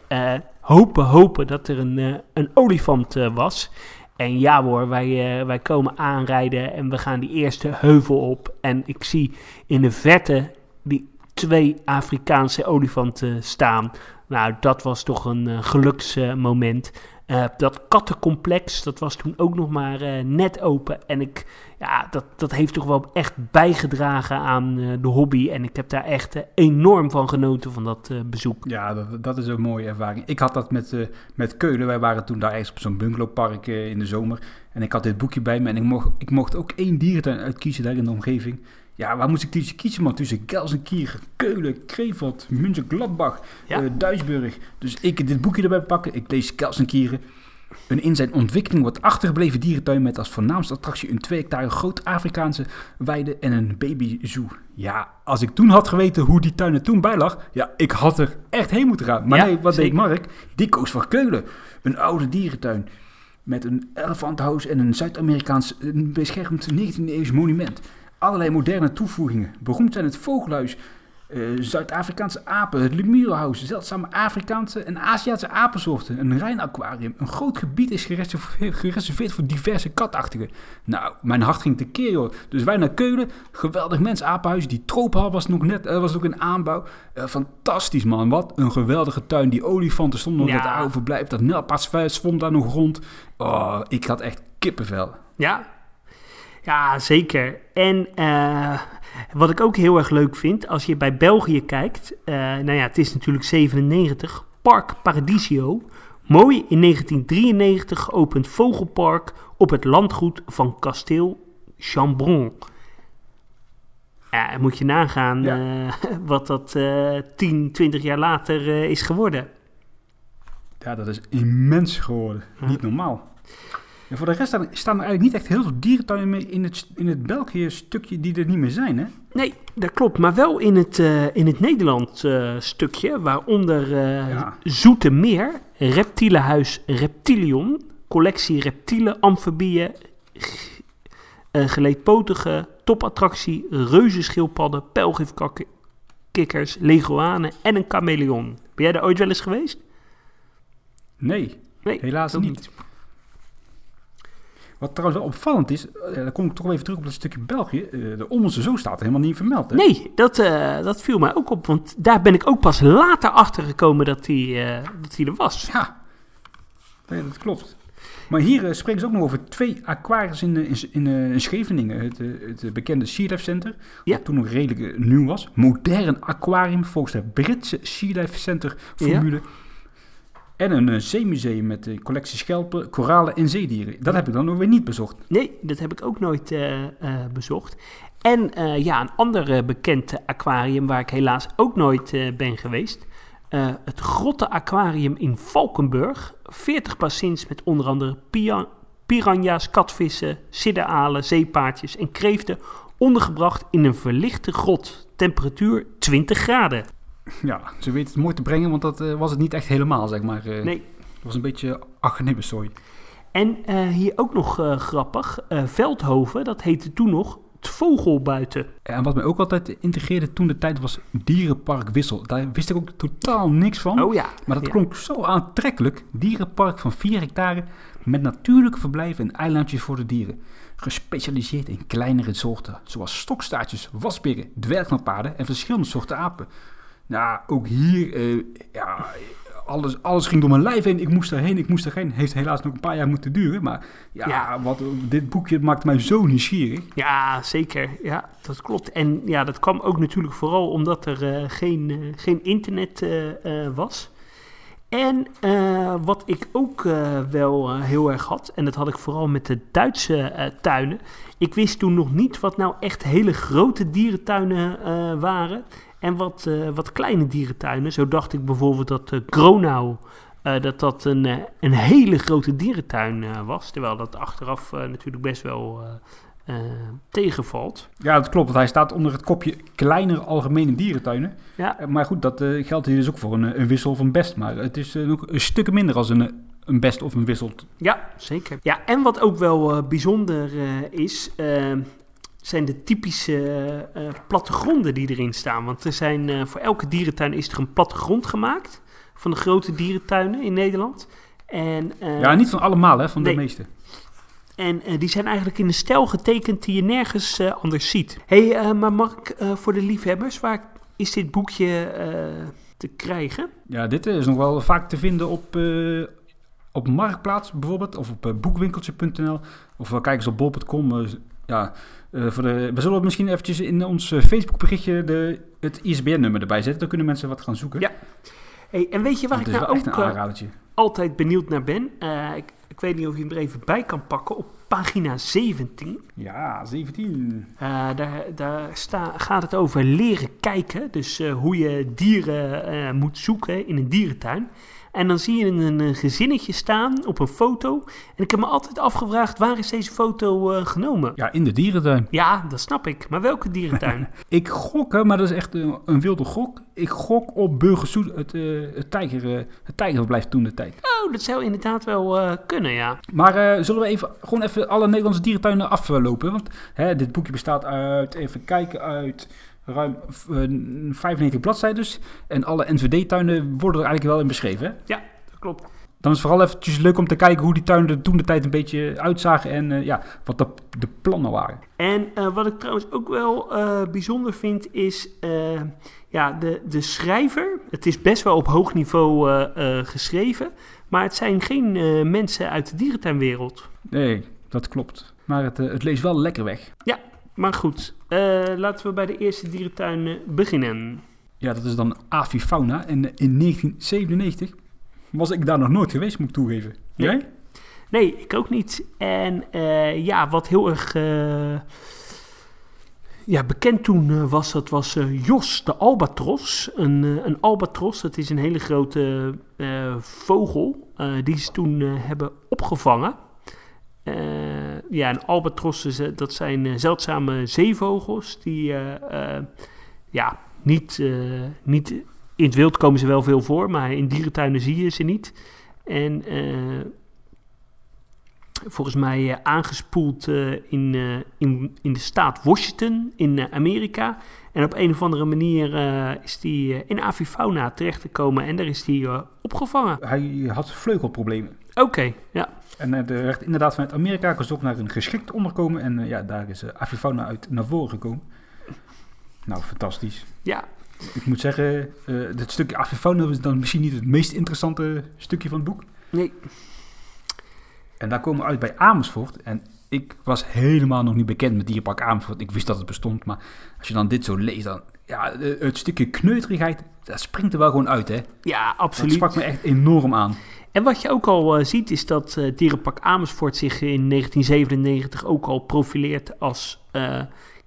hopen, hopen dat er een, een olifant was. En ja hoor, wij, eh, wij komen aanrijden en we gaan die eerste heuvel op. En ik zie in de verte die twee Afrikaanse olifanten staan. Nou, dat was toch een eh, geluksmoment. Eh, dat kattencomplex, dat was toen ook nog maar eh, net open. En ik, ja, dat, dat heeft toch wel echt bijgedragen aan eh, de hobby. En ik heb daar echt enorm van genoten van dat bezoek. Ja, dat, dat is een mooie ervaring. Ik had dat met, met Keulen. Wij waren toen daar ergens op zo'n bungalowpark in de zomer. En ik had dit boekje bij me en ik mocht, ik mocht ook één dierentuin uitkiezen daar in de omgeving. Ja, waar moest ik tussen kiezen, man? Tussen Gelsenkirchen, Keulen, Krefeld, München-Gladbach, Ja. eh, Duisburg. Dus ik dit boekje erbij pakken. Ik lees Gelsenkirchen. Een in zijn ontwikkeling wat achtergebleven dierentuin met als voornaamste attractie een 2 hectare groot Afrikaanse weide en een babyzoo. Ja, als ik toen had geweten hoe die tuin er toen bij lag, ja, ik had er echt heen moeten gaan. Maar Ja, nee, wat zeker. deed Mark? Die koos voor Keulen. Een oude dierentuin met een elefantenhuis en een Zuid-Amerikaans beschermd 19e-eeuws monument. Allerlei moderne toevoegingen. Beroemd zijn het vogelhuis, eh, Zuid-Afrikaanse apen, het Lemurenhuis, zeldzame Afrikaanse en Aziatische apensoorten, een Rijnaquarium. Een groot gebied is gereserveerd, gereserveerd voor diverse katachtigen. Nou, mijn hart ging tekeer joh. Dus wij naar Keulen, geweldig mens apenhuis. Die tropenhal was nog net, eh, was ook in aanbouw. Eh, fantastisch man, wat een geweldige tuin. Die olifanten stonden nog Ja. in het oude verblijf. Dat nelpaadsvuil zwom daar nog rond. Oh, ik had echt kippenvel. Ja, ja zeker. En eh, wat ik ook heel erg leuk vind, als je bij België kijkt, eh, nou ja, het is natuurlijk 97, Park Paradisio. Mooi in 1993 geopend vogelpark op het landgoed van kasteel Chambron. Ja, moet je nagaan Ja. eh, wat dat eh 10, 20 jaar later is geworden. Ja, dat is immens geworden. Ja. Niet normaal. Ja, voor de rest staan, staan er eigenlijk niet echt heel veel dierentuinen meer in het, in het België stukje die er niet meer zijn, hè? Nee, dat klopt. Maar wel in het, eh, in het Nederland eh, stukje, waaronder eh Ja. Zoetermeer, Reptielenhuis Reptilion, collectie reptielen, amfibieën, eh, geleedpotige, topattractie, reuzenschildpadden, pijlgifkikkers, leguanen en een chameleon. Ben jij daar ooit wel eens geweest? Nee, Nee, helaas niet. Wat trouwens wel opvallend is, eh, daar kom ik toch even terug op dat stukje België. eh, de Ommelsen Zo staat er helemaal niet vermeld, hè? Nee, dat, eh, dat viel mij ook op, want daar ben ik ook pas later achter gekomen dat die, dat die er was. Ja, nee, dat klopt. Maar hier spreken ze ook nog over twee aquariums in, in, in, in Scheveningen. Het, het bekende Sea Life Center, Ja. wat toen nog redelijk nieuw was. Modern aquarium volgens de Britse Sea Life Center formule. En een eh, zeemuseum met een collectie schelpen, koralen en zeedieren. Dat heb ik dan nog weer niet bezocht. Nee, dat heb ik ook nooit eh, eh, bezocht. En eh, ja, een ander eh, bekend eh, aquarium waar ik helaas ook nooit eh, ben geweest. Eh, het Grotte Aquarium in Valkenburg. 40 bassins met onder andere piranha's, katvissen, sidderalen, zeepaardjes en kreeften. Ondergebracht in een verlichte grot. Temperatuur 20 graden. Ja, ze weten het mooi te brengen, want dat eh, was het niet echt helemaal, zeg maar. eh. Nee. Het was een beetje agenibbesooi. En eh, hier ook nog grappig. Veldhoven, dat heette toen nog het Vogelbuiten. En wat mij ook altijd integreerde toen de tijd was Dierenpark Wissel. Daar wist ik ook totaal niks van. Oh ja. Maar dat ja. klonk zo aantrekkelijk. Dierenpark van 4 hectare met natuurlijke verblijven en eilandjes voor de dieren. Gespecialiseerd in kleinere soorten, zoals stokstaartjes, wasberen, dwergnapaarden en verschillende soorten apen. Nou, ook hier, eh, ja, alles, alles ging door mijn lijf heen. Ik moest erheen, ik moest erheen. Heeft helaas nog een paar jaar moeten duren. Maar ja, Ja. Wat, dit boekje maakt mij zo nieuwsgierig. Ja, zeker. Ja, dat klopt. En ja, dat kwam ook natuurlijk vooral omdat er eh, geen, eh, geen internet was. En wat ik ook wel heel erg had, en dat had ik vooral met de Duitse tuinen. Ik wist toen nog niet wat nou echt hele grote dierentuinen waren en wat, eh, wat kleine dierentuinen. Zo dacht ik bijvoorbeeld dat eh, Gronau, eh, dat dat een, een hele grote dierentuin was. Terwijl dat achteraf natuurlijk best wel tegenvalt. Ja, dat klopt. Want hij staat onder het kopje kleinere algemene dierentuinen. Ja, Maar goed, dat geldt hier dus ook voor een, een wissel of een best. Maar het is nog een stuk minder als een, een best of een wissel. Ja, zeker. Ja, en wat ook wel bijzonder is, zijn de typische eh, plattegronden die erin staan. Want er zijn, eh, voor elke dierentuin is er een plattegrond gemaakt van de grote dierentuinen in Nederland. En, ja, niet van allemaal, hè, van nee. de meeste. en die zijn eigenlijk in een stijl getekend die je nergens anders ziet. hey, maar Mark, voor de liefhebbers, waar is dit boekje te krijgen? Ja, dit is nog wel vaak te vinden op, op Marktplaats bijvoorbeeld. Of op boekwinkeltje.nl. Of uh, kijk eens op bol.com. ja, eh, voor de, we zullen misschien eventjes in ons eh, Facebook berichtje de, het ISBN-nummer erbij zetten. Dan kunnen mensen wat gaan zoeken. Ja, Hey, en weet je waar ik nou ook eh, altijd benieuwd naar ben? Ik, ik weet niet of je hem er even bij kan pakken. Op pagina 17, Ja, 17. eh, daar, daar sta, gaat het over leren kijken. Dus hoe je dieren moet zoeken in een dierentuin. En dan zie je een, een gezinnetje staan op een foto. En ik heb me altijd afgevraagd, waar is deze foto eh, genomen? Ja, in de dierentuin. Ja, dat snap ik. Maar welke dierentuin? *laughs* Ik gok, hè, maar dat is echt een, een wilde gok. Ik gok op Burgersoet, het, eh, het, tijger, eh, het tijgerverblijf toen de tijd. oh, dat zou inderdaad wel kunnen, ja. Maar zullen we even, gewoon even alle Nederlandse dierentuinen aflopen? Want hè, dit boekje bestaat uit, even kijken, uit ruim eh, 95 bladzijden. En alle NVD-tuinen worden er eigenlijk wel in beschreven. Hè? Dat klopt. Dan is het vooral eventjes leuk om te kijken hoe die tuinen er toen de tijd een beetje uitzagen. En eh, ja, wat de, de plannen waren. En eh, wat ik trouwens ook wel eh, bijzonder vind is eh, ja, de, de schrijver. Het is best wel op hoog niveau eh, eh, geschreven, maar het zijn geen eh, mensen uit de dierentuinwereld. Nee, dat klopt. Maar het, eh, het leest wel lekker weg. Maar goed, eh, laten we bij de eerste dierentuin eh, beginnen. Ja, dat is dan Avifauna. En eh, in 1997 was ik daar nog nooit geweest, moet ik toegeven. Jij? Nee, ik ook niet. En ja, wat heel erg ja, bekend toen was, dat was Jos de albatros. Een, een albatros, dat is een hele grote vogel die ze toen hebben opgevangen. Eh, ja, en albatrossen, dat zijn eh, zeldzame zeevogels die eh, ja, niet, niet in het wild komen ze wel veel voor, maar in dierentuinen zie je ze niet. En volgens mij eh, aangespoeld in, in, in de staat Washington in Amerika. En op een of andere manier is die in avifauna terechtgekomen en daar is die opgevangen. Hij had vleugelproblemen. Oké, ja. En eh, er werd inderdaad vanuit Amerika gezocht naar een geschikt onderkomen. En eh, ja, daar is uh, avifauna uit naar voren gekomen. Nou, fantastisch. Ja, Ik moet zeggen, eh dit stukje avifauna is dan misschien niet het meest interessante stukje van het boek. nee. En daar komen we uit bij Amersfoort. En ik was helemaal nog niet bekend met Dierpark Amersfoort. Ik wist dat het bestond, maar als je dan dit zo leest, dan... Ja, eh, het stukje kneuterigheid, dat springt er wel gewoon uit, hè. Ja, Dat absoluut. sprak me echt enorm aan. En wat je ook al eh, ziet is dat eh Dierenpark Amersfoort zich in 1997 ook al profileert als eh,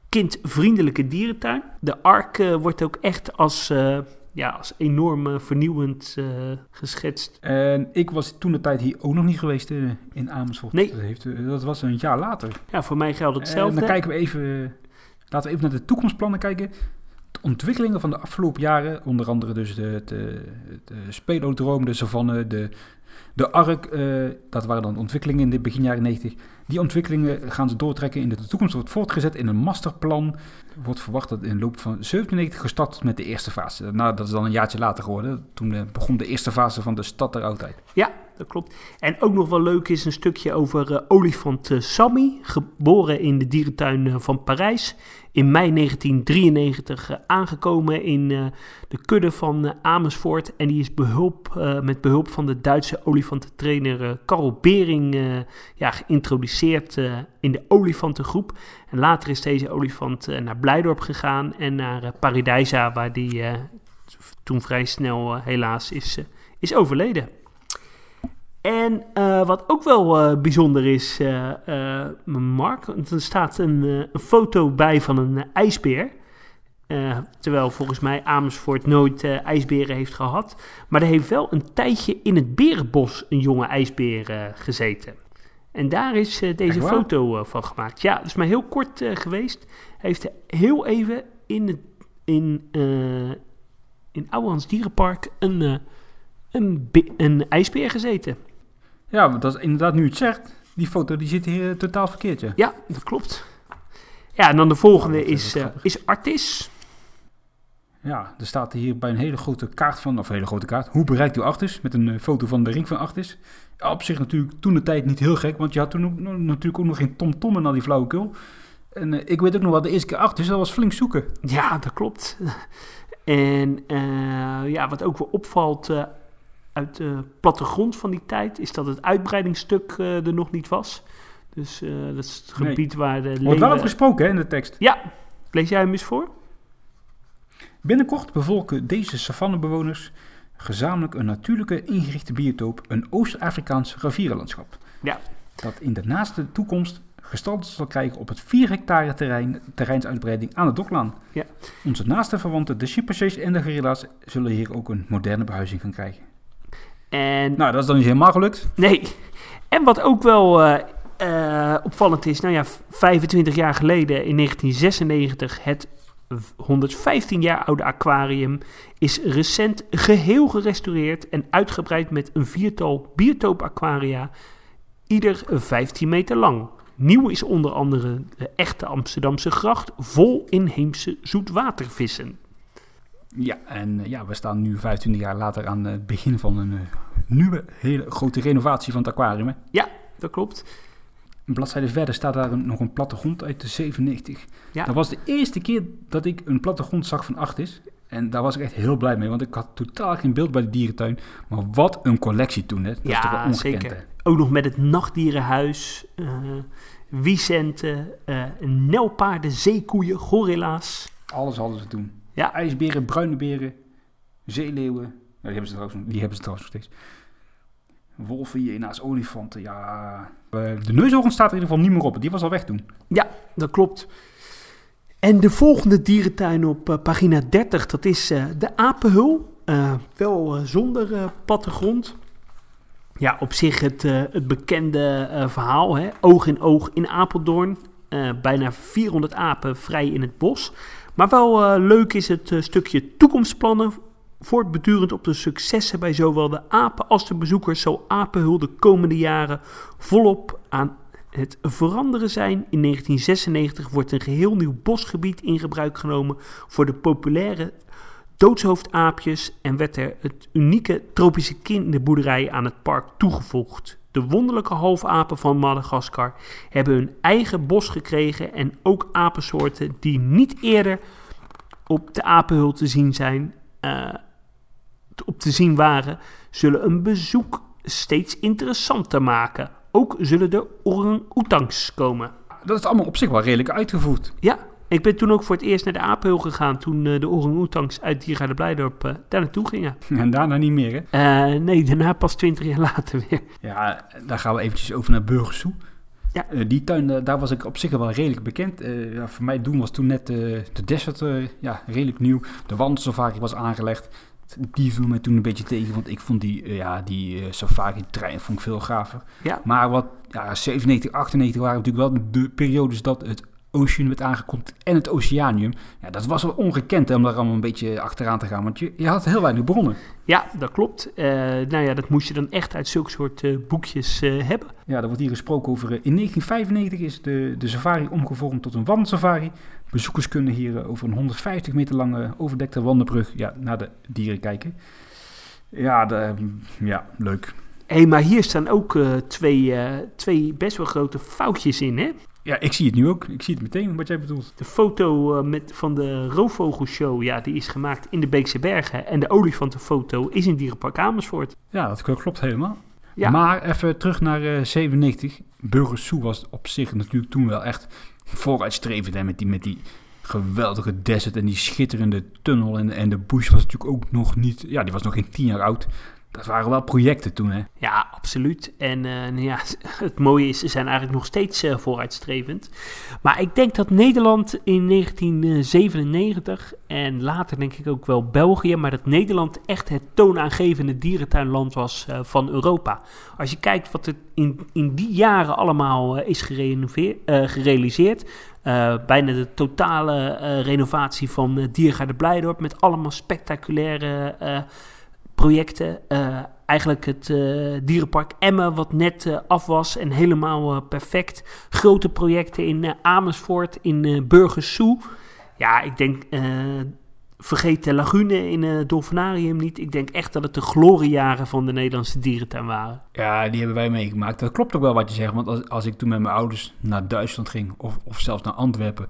kindvriendelijke dierentuin. De Ark wordt ook echt als, ja, als enorm vernieuwend geschetst. En ik was toen de tijd hier ook nog niet geweest in Amersfoort. Nee. Dat, heeft, dat was een jaar later. Ja, voor mij geldt En hetzelfde. dan kijken we even, laten we even naar de toekomstplannen kijken. De ontwikkelingen van de afgelopen jaren, onder andere dus de, de, de spelodroom, de savanne, de, de ark, eh, dat waren dan ontwikkelingen in de begin jaren 90. Die ontwikkelingen gaan ze doortrekken in de toekomst, wordt voortgezet in een masterplan. Wordt verwacht dat in de loop van 97 gestart met de eerste fase. Nou, dat is dan een jaartje later geworden. Toen eh, begon de eerste fase van de stad der oudheid. Ja, dat klopt. En ook nog wel leuk is een stukje over eh, olifant Sammy, geboren in de dierentuin van Parijs. In mei 1993 eh, aangekomen in eh, de kudde van eh, Amersfoort. En die is behulp, eh, met behulp van de Duitse olifantentrainer Karl Bering ja, geïntroduceerd in de olifantengroep. En later is deze olifant naar Blijdorp gegaan en naar Paradijsa, waar die toen vrij snel helaas is, is overleden. En eh, wat ook wel eh, bijzonder is, eh, Mark, er staat een, een foto bij van een ijsbeer. Terwijl volgens mij Amersfoort nooit ijsberen heeft gehad. Maar er heeft wel een tijdje in het berenbos een jonge ijsbeer gezeten. En daar is deze foto van gemaakt. Ja, dat is maar heel kort geweest. Hij heeft heel even in, het, in, in Ouwehands Dierenpark een, een, een ijsbeer gezeten. Ja, want dat is inderdaad nu het zegt. Die foto die zit hier eh, totaal verkeerd, ja. Ja, dat klopt. Ja, en dan de volgende Oh, is, eh, is Artis. Ja, er staat hier bij een hele grote kaart van, of een hele grote kaart, hoe bereikt u Artis? Met een eh, foto van de ring van Artis. Ja, op zich natuurlijk toen de tijd niet heel gek, want je had toen ook, natuurlijk ook nog geen tomtom en al die flauwekul. En ik weet ook nog wel, de eerste keer Artis, dat was flink zoeken. Ja, dat klopt. *laughs* En ja, wat ook wel opvalt uit de plattegrond van die tijd, is dat het uitbreidingsstuk eh, er nog niet was. Dus eh, dat is het Nee. gebied waar de Er wordt wel leeuwen... over gesproken hè, in de tekst. Ja, lees jij hem eens voor? Binnenkort bevolken deze savannebewoners gezamenlijk een natuurlijke ingerichte biotoop, een Oost-Afrikaans rivierenlandschap. Ja. Dat in de naaste toekomst gestalte zal krijgen op het 4 hectare terrein, terreinsuitbreiding aan de Doklaan. Ja. Onze naaste verwanten, de chimpansees en de gorilla's, zullen hier ook een moderne behuizing gaan krijgen. En Nou, dat is dan niet helemaal gelukt. Nee. En wat ook wel eh, eh, opvallend is, nou ja, v- 25 jaar geleden in 1996 het v- 115 jaar oude aquarium is recent geheel gerestaureerd en uitgebreid met een viertal biotoopaquaria, ieder 15 meter lang. Nieuw is onder andere de echte Amsterdamse gracht vol inheemse zoetwatervissen. Ja, en eh, ja, we staan nu 25 jaar later aan het begin van een eh, nieuwe, hele grote renovatie van het aquarium. Hè. Dat klopt. Een bladzijde verder staat daar een- nog een plattegrond uit de 97. Ja. Dat was de eerste keer dat ik een plattegrond zag van Artis. En daar was ik echt heel blij mee, want ik had totaal geen beeld bij de dierentuin. Maar wat een collectie toen, hè. Dat is Ja, toch wel ongekend, zeker. hè. Ook nog met het nachtdierenhuis, wiesenten, eh nelpaarden, zeekoeien, gorilla's. Alles hadden ze toen. Ja. IJsberen, bruine beren, zeeleeuwen. Ja, die hebben ze trouwens, die hebben ze trouwens nog steeds. Wolven, hyena's, olifanten, ja. Eh, De neushoorn staat er in ieder geval niet meer op. Die was al weg toen. Dat klopt. En de volgende dierentuin op eh, pagina 30, dat is eh, de Apenhul. Wel zonder plattegrond. Ja, op zich het, het bekende verhaal, hè? oog in oog in Apeldoorn. Bijna 400 apen vrij in het bos. Maar wel eh, leuk is het eh, stukje toekomstplannen. Voortbedurend op de successen bij zowel de apen als de bezoekers zal Apenhul de komende jaren volop aan het veranderen zijn. In 1996 wordt een geheel nieuw bosgebied in gebruik genomen voor de populaire doodshoofdaapjes en werd er het unieke tropische kinderboerderij aan het park toegevoegd. De wonderlijke halfapen van Madagaskar hebben hun eigen bos gekregen en ook apensoorten die niet eerder op de apenhul te zien zijn, eh, op te zien waren, zullen een bezoek steeds interessanter maken. Ook zullen er orang-oetangs komen. Dat is allemaal op zich wel redelijk uitgevoerd. Ja, ik ben toen ook voor het eerst naar de apenhul gegaan toen eh, de orang-oetangs uit Diergaarde Blijdorp eh, daar naartoe gingen. *laughs* En daarna niet meer, hè? Eh, nee, daarna pas twintig jaar later weer. Ja, daar gaan we eventjes over naar Burgersoe. Ja. Eh, die tuin, daar was ik op zich wel redelijk bekend. Ja, voor mij doen was toen net de desert ja, redelijk nieuw. De wandelsafari was aangelegd. Die viel mij toen een beetje tegen, want ik vond die, ja, die safari-trein vond ik veel gaver. Ja. Maar wat, ja, 97, 98 waren natuurlijk wel de periodes dat het Ocean werd aangekondigd en het Oceanium. Ja, dat was wel ongekend hè, om daar allemaal een beetje achteraan te gaan, want je, je had heel weinig bronnen. Ja, dat klopt. Eh, nou ja, dat moest je dan echt uit zulke soort eh, boekjes eh, hebben. Ja, er wordt hier gesproken over. in 1995 is de, de safari omgevormd tot een wandelsafari. Bezoekers kunnen hier over een 150 meter lange overdekte wandelbrug ja, naar de dieren kijken. Ja, de, ja leuk. Hé, maar hier staan ook twee, twee best wel grote foutjes in, hè? Ja, ik zie het nu ook. Ik zie het meteen wat jij bedoelt. De foto eh, met, van de roofvogelshow, ja, die is gemaakt in de Beekse Bergen. En de olifantenfoto is in Dierenpark Amersfoort. Ja, dat klopt helemaal. Ja. Maar even terug naar eh 97. Burgersoe was op zich natuurlijk toen wel echt vooruitstrevend. Hè, met, die, met die geweldige desert en die schitterende tunnel. En, en de bush was natuurlijk ook nog niet... Ja, die was nog geen tien jaar oud. Dat waren wel projecten toen, hè. Ja, absoluut. En eh, nou ja, *laughs* het mooie is, ze zijn eigenlijk nog steeds eh, vooruitstrevend. Maar ik denk dat Nederland in 1997 en later denk ik ook wel België, maar dat Nederland echt het toonaangevende dierentuinland was eh, van Europa. Als je kijkt wat er in, in die jaren allemaal is gerealiseerd. bijna de totale renovatie van uh, Diergaarde Blijdorp met allemaal spectaculaire projecten. Eh, eigenlijk het eh, dierenpark Emmen, wat net eh, af was en helemaal perfect. Grote projecten in Amersfoort, in uh, Burgersoe. Ja, ik denk, vergeet de lagune in het Dolfinarium niet. Ik denk echt dat het de gloriejaren van de Nederlandse dierentuin waren. Ja, die hebben wij meegemaakt. Dat klopt ook wel wat je zegt. Want als, als ik toen met mijn ouders naar Duitsland ging, of, of zelfs naar Antwerpen,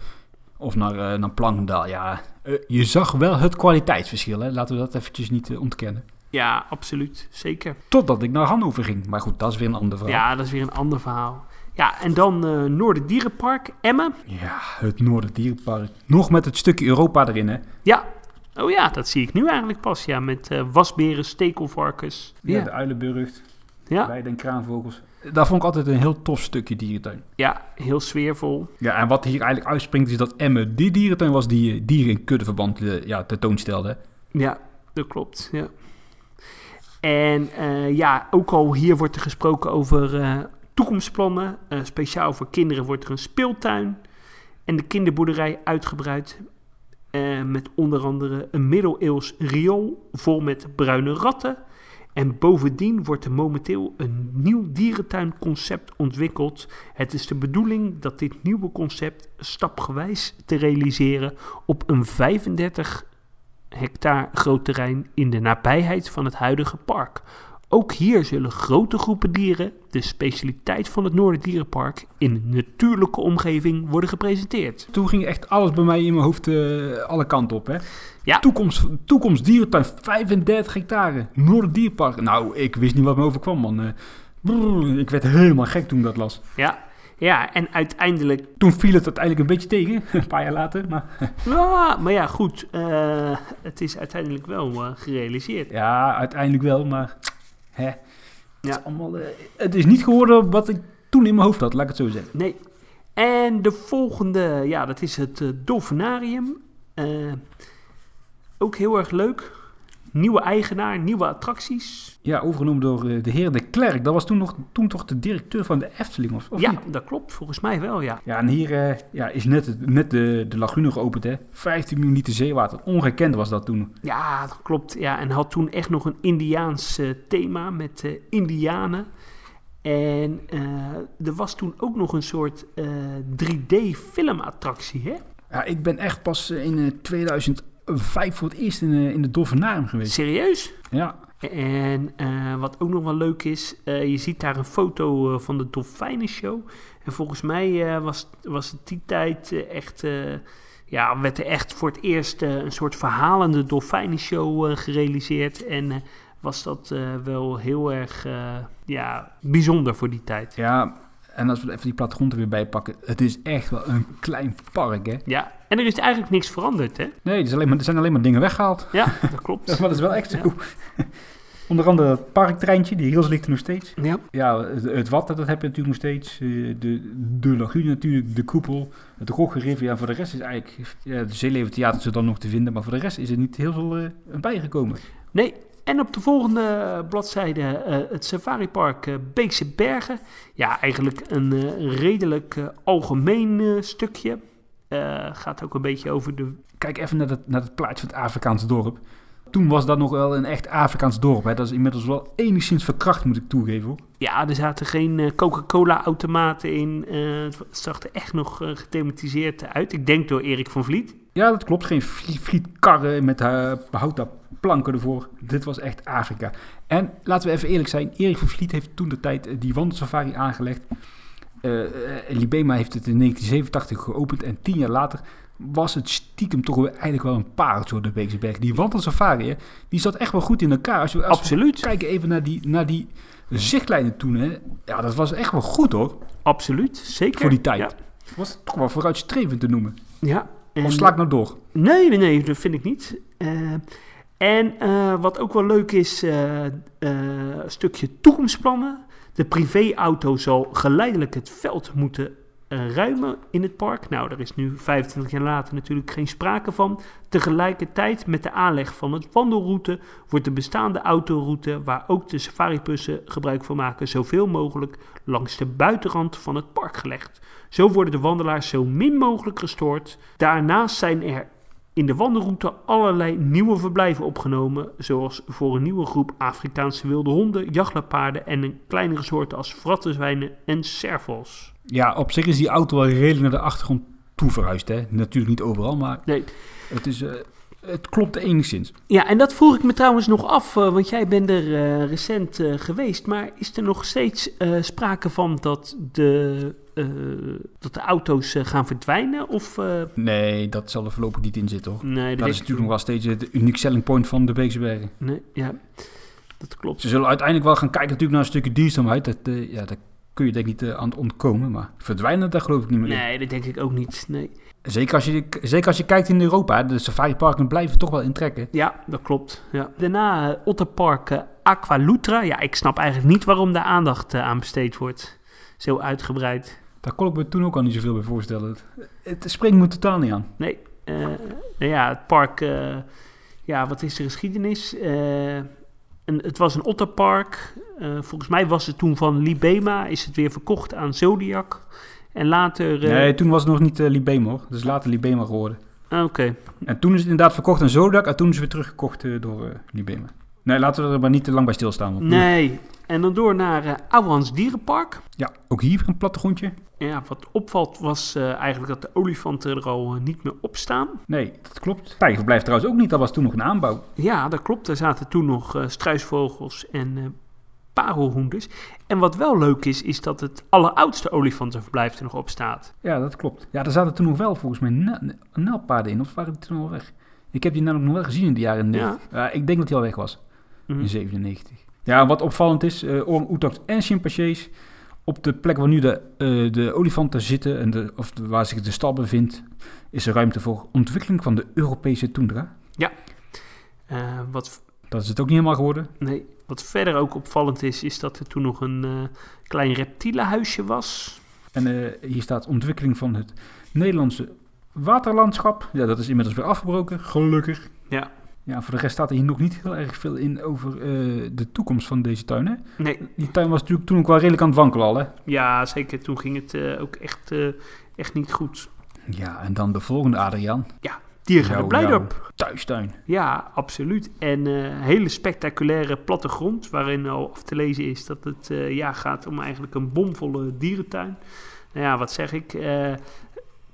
of naar, uh, naar Plankendaal, ja, je zag wel het kwaliteitsverschil. Hè? Laten we dat eventjes niet ontkennen. Ja, absoluut. Zeker. Totdat ik naar Hannover ging. Maar goed, dat is weer een ander verhaal. Ja, dat is weer een ander verhaal. Ja, en dan uh, Noorderdierenpark, Emmen. Ja, het Noorderdierenpark. Nog met het stukje Europa erin, hè? Ja. Oh ja, dat zie ik nu eigenlijk pas. Ja, met uh, wasberen, stekelvarkens. Ja, ja. de uilenburg. Ja. Bij de kraanvogels. Dat vond ik altijd een heel tof stukje dierentuin. Ja, heel sfeervol. Ja, en wat hier eigenlijk uitspringt is dat Emmen die dierentuin was die eh, dieren in kuddeverband ja, tentoonstelde. Ja, dat klopt. Ja. En uh, ja, ook al hier wordt er gesproken over uh, toekomstplannen. Uh, speciaal voor kinderen wordt er een speeltuin en de kinderboerderij uitgebreid. Met onder andere een middeleeuws riool vol met bruine ratten. En bovendien wordt er momenteel een nieuw dierentuinconcept ontwikkeld. Het is de bedoeling dat dit nieuwe concept stapgewijs te realiseren op een 35 hectare groot terrein in de nabijheid van het huidige park. Ook hier zullen grote groepen dieren, de specialiteit van het Noorderdierenpark, in een natuurlijke omgeving worden gepresenteerd. Toen ging echt alles bij mij in mijn hoofd uh, alle kanten op. Hè? Ja. Toekomst, toekomst dierentuin, 35 hectare, Noorderdierpark. Nou, ik wist niet wat me overkwam, man. Uh, brrr, ik werd helemaal gek toen ik dat las. Ja, ja, en uiteindelijk... Toen viel het uiteindelijk een beetje tegen, *laughs* een paar jaar later. Maar, *laughs* ja, maar ja, goed. Uh, het is uiteindelijk wel uh, gerealiseerd. Ja, uiteindelijk wel, maar... Hè, ja. het, is allemaal, uh, het is niet geworden wat ik toen in mijn hoofd had, laat ik het zo zeggen. Nee. En de volgende, ja, dat is het Dolfinarium. ook heel erg leuk. Nieuwe eigenaar, nieuwe attracties. Ja, overgenomen door eh, de heer De Klerk. Dat was toen, nog, toen toch de directeur van de Efteling, of, of Ja, niet? dat klopt. Volgens mij wel, ja. Ja, en hier eh, ja, is net, net de, de lagune geopend, hè. 15 miljoen liter zeewater. Ongekend was dat toen. Ja, dat klopt. Ja, en had toen echt nog een Indiaans eh, thema met indianen. En er was toen ook nog een soort 3D-filmattractie, hè? Ja, ik ben echt pas in 2000 vijf voor het eerst in, de, in de geweest. Serieus? Ja. En eh, wat ook nog wel leuk is, eh, je ziet daar een foto van de dolfijnen show. En volgens mij was, was het die tijd echt, ja, werd er echt voor het eerst een soort verhalende dolfijnen show gerealiseerd. En was dat wel heel erg ja, bijzonder voor die tijd. Ja, en als we even die plattegrond er weer bij pakken, het is echt wel een klein park, hè? Ja, en er is eigenlijk niks veranderd, hè? Nee, er, alleen maar, er zijn alleen maar dingen weggehaald. Ja, dat klopt. maar *laughs* dat is wel echt zo. *laughs* Onder andere dat parktreintje, die rails ligt er nog steeds. Ja, Ja, het, het water, dat heb je natuurlijk nog steeds. Eh, De, de lagune natuurlijk, de koepel, het Rogge Ja, voor de rest is eigenlijk... Ja, de Zeeleventheater is er dan nog te vinden, maar voor de rest is er niet heel veel eh, bijgekomen. Nee, en op de volgende bladzijde eh, het safaripark eh, Beekse Bergen. Ja, eigenlijk een redelijk algemeen stukje. Eh, gaat ook een beetje over de... Kijk even naar het, naar het plaatje van het Afrikaans dorp. Toen was dat nog wel een echt Afrikaans dorp. Hè. Dat is inmiddels wel enigszins verkracht, moet ik toegeven. Hoor. Ja, er zaten geen eh, Coca-Cola-automaten in. Eh, het zag er echt nog gethematiseerd uit. Ik denk door Erik van Vliet. Ja, dat klopt. Geen frietkarren met uh, houten planken ervoor. Dit was echt Afrika. En laten we even eerlijk zijn. Erik van Vliet heeft toen de tijd die wandelsafari aangelegd. Eh, Libema heeft het in 1987 geopend. En tien jaar later was het stiekem toch weer eigenlijk wel een pareltje door de Beekse Berg. Die wandelsafari, die zat echt wel goed in elkaar. Als we, als we Absoluut. kijken even naar die, naar die zichtlijnen toen. Hè. Ja, dat was echt wel goed hoor. Absoluut, zeker. Voor die tijd. Ja, Was toch wel vooruitstrevend te noemen. ja. En, Of sla ik nou door? Nee, nee, nee, dat vind ik niet. Eh, en wat ook wel leuk is, een stukje toekomstplannen. De privéauto zal geleidelijk het veld moeten eh, ruimen in het park. Nou, daar is nu 25 jaar later natuurlijk geen sprake van. Tegelijkertijd met de aanleg van het wandelroute wordt de bestaande autoroute, waar ook de safaribussen gebruik van maken, zoveel mogelijk langs de buitenrand van het park gelegd. Zo worden de wandelaars zo min mogelijk gestoord. Daarnaast zijn er in de wandelroute allerlei nieuwe verblijven opgenomen, zoals voor een nieuwe groep Afrikaanse wilde honden, jachtlapaarden en een kleinere soorten als frattenzwijnen en servos. Ja, op zich is die auto wel redelijk naar de achtergrond toe verhuisd. Hè? Natuurlijk niet overal, maar Nee. het, is, eh, het klopt enigszins. Ja, en dat vroeg ik me trouwens nog af, eh, want jij bent er eh, recent eh, geweest, maar is er nog steeds sprake van dat de, dat de auto's gaan verdwijnen? Of, Nee, dat zal er voorlopig niet in zitten hoor. nee, dat, Dat is natuurlijk nog wel steeds de unique selling point van de Beekse Bergen. Nee, ja, dat klopt. Ze zullen uiteindelijk wel gaan kijken natuurlijk naar een stukje duurzaamheid. Dat, ja, daar kun je denk ik niet aan ontkomen. Maar verdwijnen, daar geloof ik niet meer in. Nee, dat denk ik ook niet. Nee. Zeker, als je, zeker als je kijkt in Europa. De safariparken blijven toch wel intrekken. Ja, dat klopt. Ja. Daarna eh, Otterpark eh, Aqualutra. Ja, ik snap eigenlijk niet waarom daar aandacht eh, aan besteed wordt. Zo uitgebreid. Daar kon ik me toen ook al niet zoveel bij voorstellen. Het, spreekt me totaal niet aan. Nee, nou ja, het park... ja, wat is de geschiedenis? Het was een otterpark. Volgens mij was het toen van Libema. Is het weer verkocht aan Zodiac. En later... eh, Nee, toen was het nog niet uh, Libema hoor. Dus later Libema geworden. ah, Oké. En toen is het inderdaad verkocht aan Zodak. En toen is het weer teruggekocht uh, door uh. Nee, laten we er maar niet te lang bij stilstaan. Want Nee. En dan door naar Ouwans Dierenpark. Ja, ook hier een plattegrondje. Ja, wat opvalt was eigenlijk dat de olifanten er al niet meer op staan. Nee, dat klopt. Tijgerverblijf trouwens ook niet, dat was toen nog een aanbouw. Ja, dat klopt. Er zaten toen nog struisvogels en parelhoenders. En wat wel leuk is, is dat het alleroudste olifantenverblijf er nog op staat. Ja, dat klopt. Ja, er zaten toen nog wel volgens mij nijlpaarden in, of waren die toen al weg? Ik heb die namelijk nog wel gezien in de jaren... Ja. Uh, ik denk dat hij al weg was, mm -hmm. in 97. Ja, wat opvallend is, uh, orang-oetangs en chimpansees... Op de plek waar nu de, uh, de olifanten zitten, en de, of de, waar zich de stal bevindt, is er ruimte voor ontwikkeling van de Europese toendra. Ja. Uh, wat, dat is het ook niet helemaal geworden. Nee. Wat verder ook opvallend is, is dat er toen nog een uh, klein reptielenhuisje was. En uh, hier staat ontwikkeling van het Nederlandse waterlandschap. Ja, dat is inmiddels weer afgebroken, gelukkig. Ja. Ja, voor de rest staat er hier nog niet heel erg veel in over eh, de toekomst van deze tuin. Hè? Nee, Die tuin was natuurlijk toen ook wel redelijk aan het wankelen al. Hè? ja, zeker. Toen ging het eh, ook echt, eh, echt niet goed. Ja, en dan de volgende Adriaan. Diergaarde Blijdorp. Thuistuin. Ja, absoluut. En eh hele spectaculaire plattegrond, waarin al af te lezen is dat het eh, ja, gaat om eigenlijk een bomvolle dierentuin. Nou ja, wat zeg ik? eh,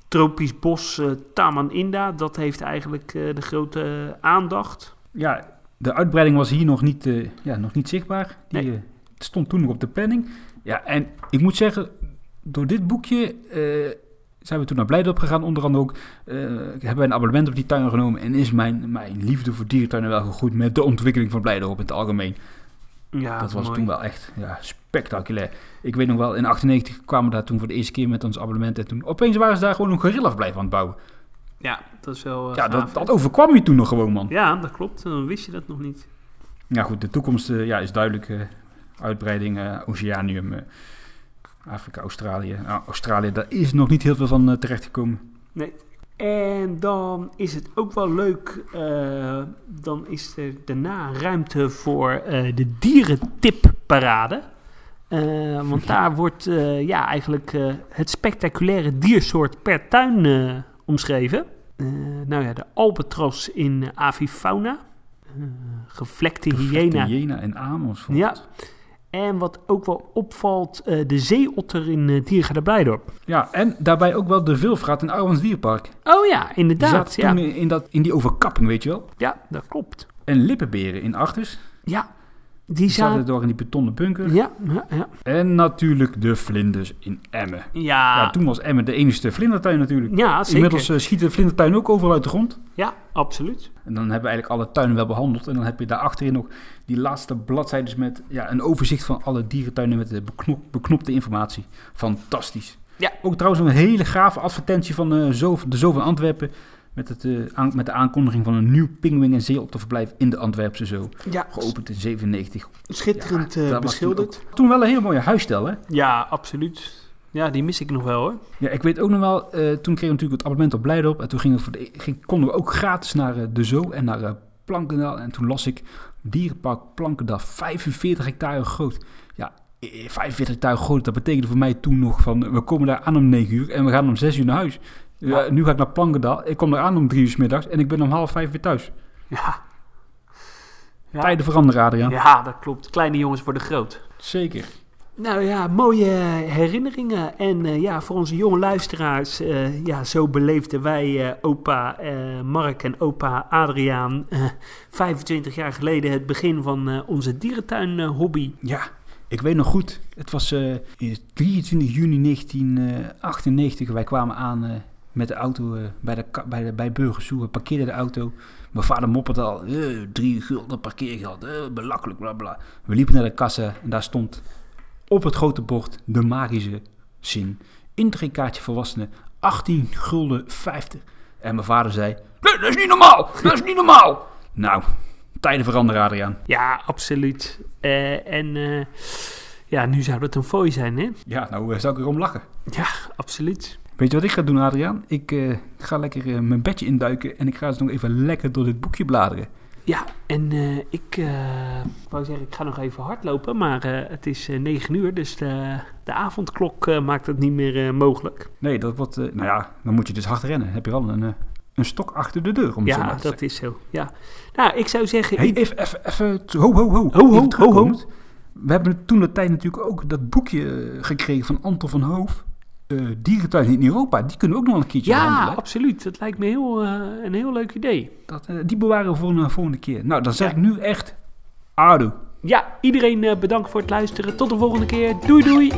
tropisch bos Taman Inda, dat heeft eigenlijk de grote aandacht. Ja, de uitbreiding was hier nog niet, ja, nog niet zichtbaar. Die Nee. het stond toen nog op de planning. Ja, en ik moet zeggen, door dit boekje zijn we toen naar Blijdorp gegaan. Onder andere ook eh, hebben wij een abonnement op die tuin genomen. En is mijn, mijn liefde voor dierentuinen wel gegroeid met de ontwikkeling van Blijdorp in het algemeen. Ja, dat was mooi. toen wel echt ja, spectaculair. Ik weet nog wel, in 98 kwamen we daar toen voor de eerste keer met ons abonnement. En toen opeens waren ze daar gewoon een gorillafblijf aan het bouwen. Ja, dat is wel eh, Ja, dat, dat overkwam je toen nog gewoon, man. Ja, dat klopt. Dan wist je dat nog niet. Ja, goed, de toekomst eh, ja, is duidelijk. uitbreiding, Oceanium, Afrika, Australië. Nou, Australië, daar is nog niet heel veel van eh, terechtgekomen. En dan is het ook wel leuk, eh, dan is er daarna ruimte voor eh, de dierentipparade. Eh, want *laughs* daar wordt ja, eigenlijk het spectaculaire diersoort per tuin omschreven. Nou ja, de albatros in avifauna. Eh, gevlekte hyena. Hyena en Amersfoort. Ja. En wat ook wel opvalt, eh, de zeeotter in uh, Diergaarde Blijdorp. Ja, en daarbij ook wel de Vilvraat in Ouwens Dierpark. Oh ja, inderdaad. Ja. toen in, in dat, in die overkapping, weet je wel. ja, dat klopt. En lippenberen in Achters. Ja, die zaten door in die betonnen bunker. Ja, ja, ja. En natuurlijk de vlinders in Emmen. Ja, Ja, toen was Emmen de enige vlindertuin natuurlijk. ja zeker. Inmiddels eh, schiet de vlindertuin ook overal uit de grond. Ja, absoluut. En dan hebben we eigenlijk alle tuinen wel behandeld. En dan heb je daar achterin nog die laatste bladzijden met ja, een overzicht van alle dierentuinen met de beknop, beknopte informatie. Fantastisch. Ja. Ook trouwens een hele gave advertentie van eh, Zoo, de Zoo van Antwerpen. Met, het, eh, aan- met de aankondiging van een nieuw pinguïn- en zeeotterverblijf in de Antwerpse Zoo. Ja, Geopend in 97. schitterend Ja, eh, toen beschilderd. Toen wel een hele mooie huisstijl, hè? Ja, absoluut. Ja, die mis ik nog wel hoor. Ja, ik weet ook nog wel, eh, toen kregen we natuurlijk het abonnement op Blijdorp. En toen gingen we voor de, ging, konden we ook gratis naar de Zoo en naar eh, Plankendaal. En toen las ik, dierenpark Plankendaal, 45 hectare groot. Ja, eh, 45 hectare groot, dat betekende voor mij toen nog van, we komen daar aan om 9 uur en we gaan om 6 uur naar huis. Ja, Ja. nu ga ik naar Plankendaal, ik kom daar aan om 3 uur 's middags en ik ben om half 5 weer thuis. Ja. Ja. Tijden veranderen, Adriaan. ja, dat klopt. Kleine jongens worden groot. Zeker. Nou ja, mooie herinneringen. En eh, ja, voor onze jonge luisteraars, eh, ja, zo beleefden wij eh, opa Mark en opa Adriaan eh, 25 jaar geleden het begin van onze dierentuin-hobby. Ja, ik weet nog goed. Het was eh, 23 juni 1998. Wij kwamen aan met de auto eh, bij, de, bij, de, bij Burgersoe. Parkeerden de auto. Mijn vader mopperde al. eh, drie gulden parkeergeld. eh, belachelijk, bla bla. We liepen naar de kassa en daar stond op het grote bord de magische zin. Intrekkaartje volwassenen 18 gulden 50. En mijn vader zei: Nee, dat is niet normaal! Dat is niet normaal! *laughs* Nou, tijden veranderen, Adriaan. Ja, absoluut. Eh, en ja, nu zou dat een fooi zijn, hè? Ja, nou zou ik erom lachen. Ja, absoluut. Weet je wat ik ga doen, Adriaan? Ik eh, ga lekker eh, mijn bedje induiken en ik ga eens nog even lekker door dit boekje bladeren. Ja, en eh, ik wou zeggen, ik ga nog even hardlopen, maar het is 9 uur, dus de, de avondklok maakt het niet meer mogelijk. Nee, dat wordt... nou ja, dan moet je dus hard rennen. Dan heb je wel een, een stok achter de deur, om het zo Ja, maar te dat zeggen. is zo. Ja. Nou, ik zou zeggen, Hey, even, even, even... Ho, ho, ho. Ho, ho, ho, terugkomend. We hebben toen de tijd natuurlijk ook dat boekje gekregen van Anton van Hoof. Dierentuin in Europa. Die kunnen we ook nog wel een keertje ja, behandelen. absoluut. Dat lijkt me heel, eh, een heel leuk idee. Dat, eh, die bewaren we voor een volgende keer. Nou, dan zeg Ja. ik nu echt... Ado. Ja, iedereen bedankt voor het luisteren. Tot de volgende keer. Doei doei.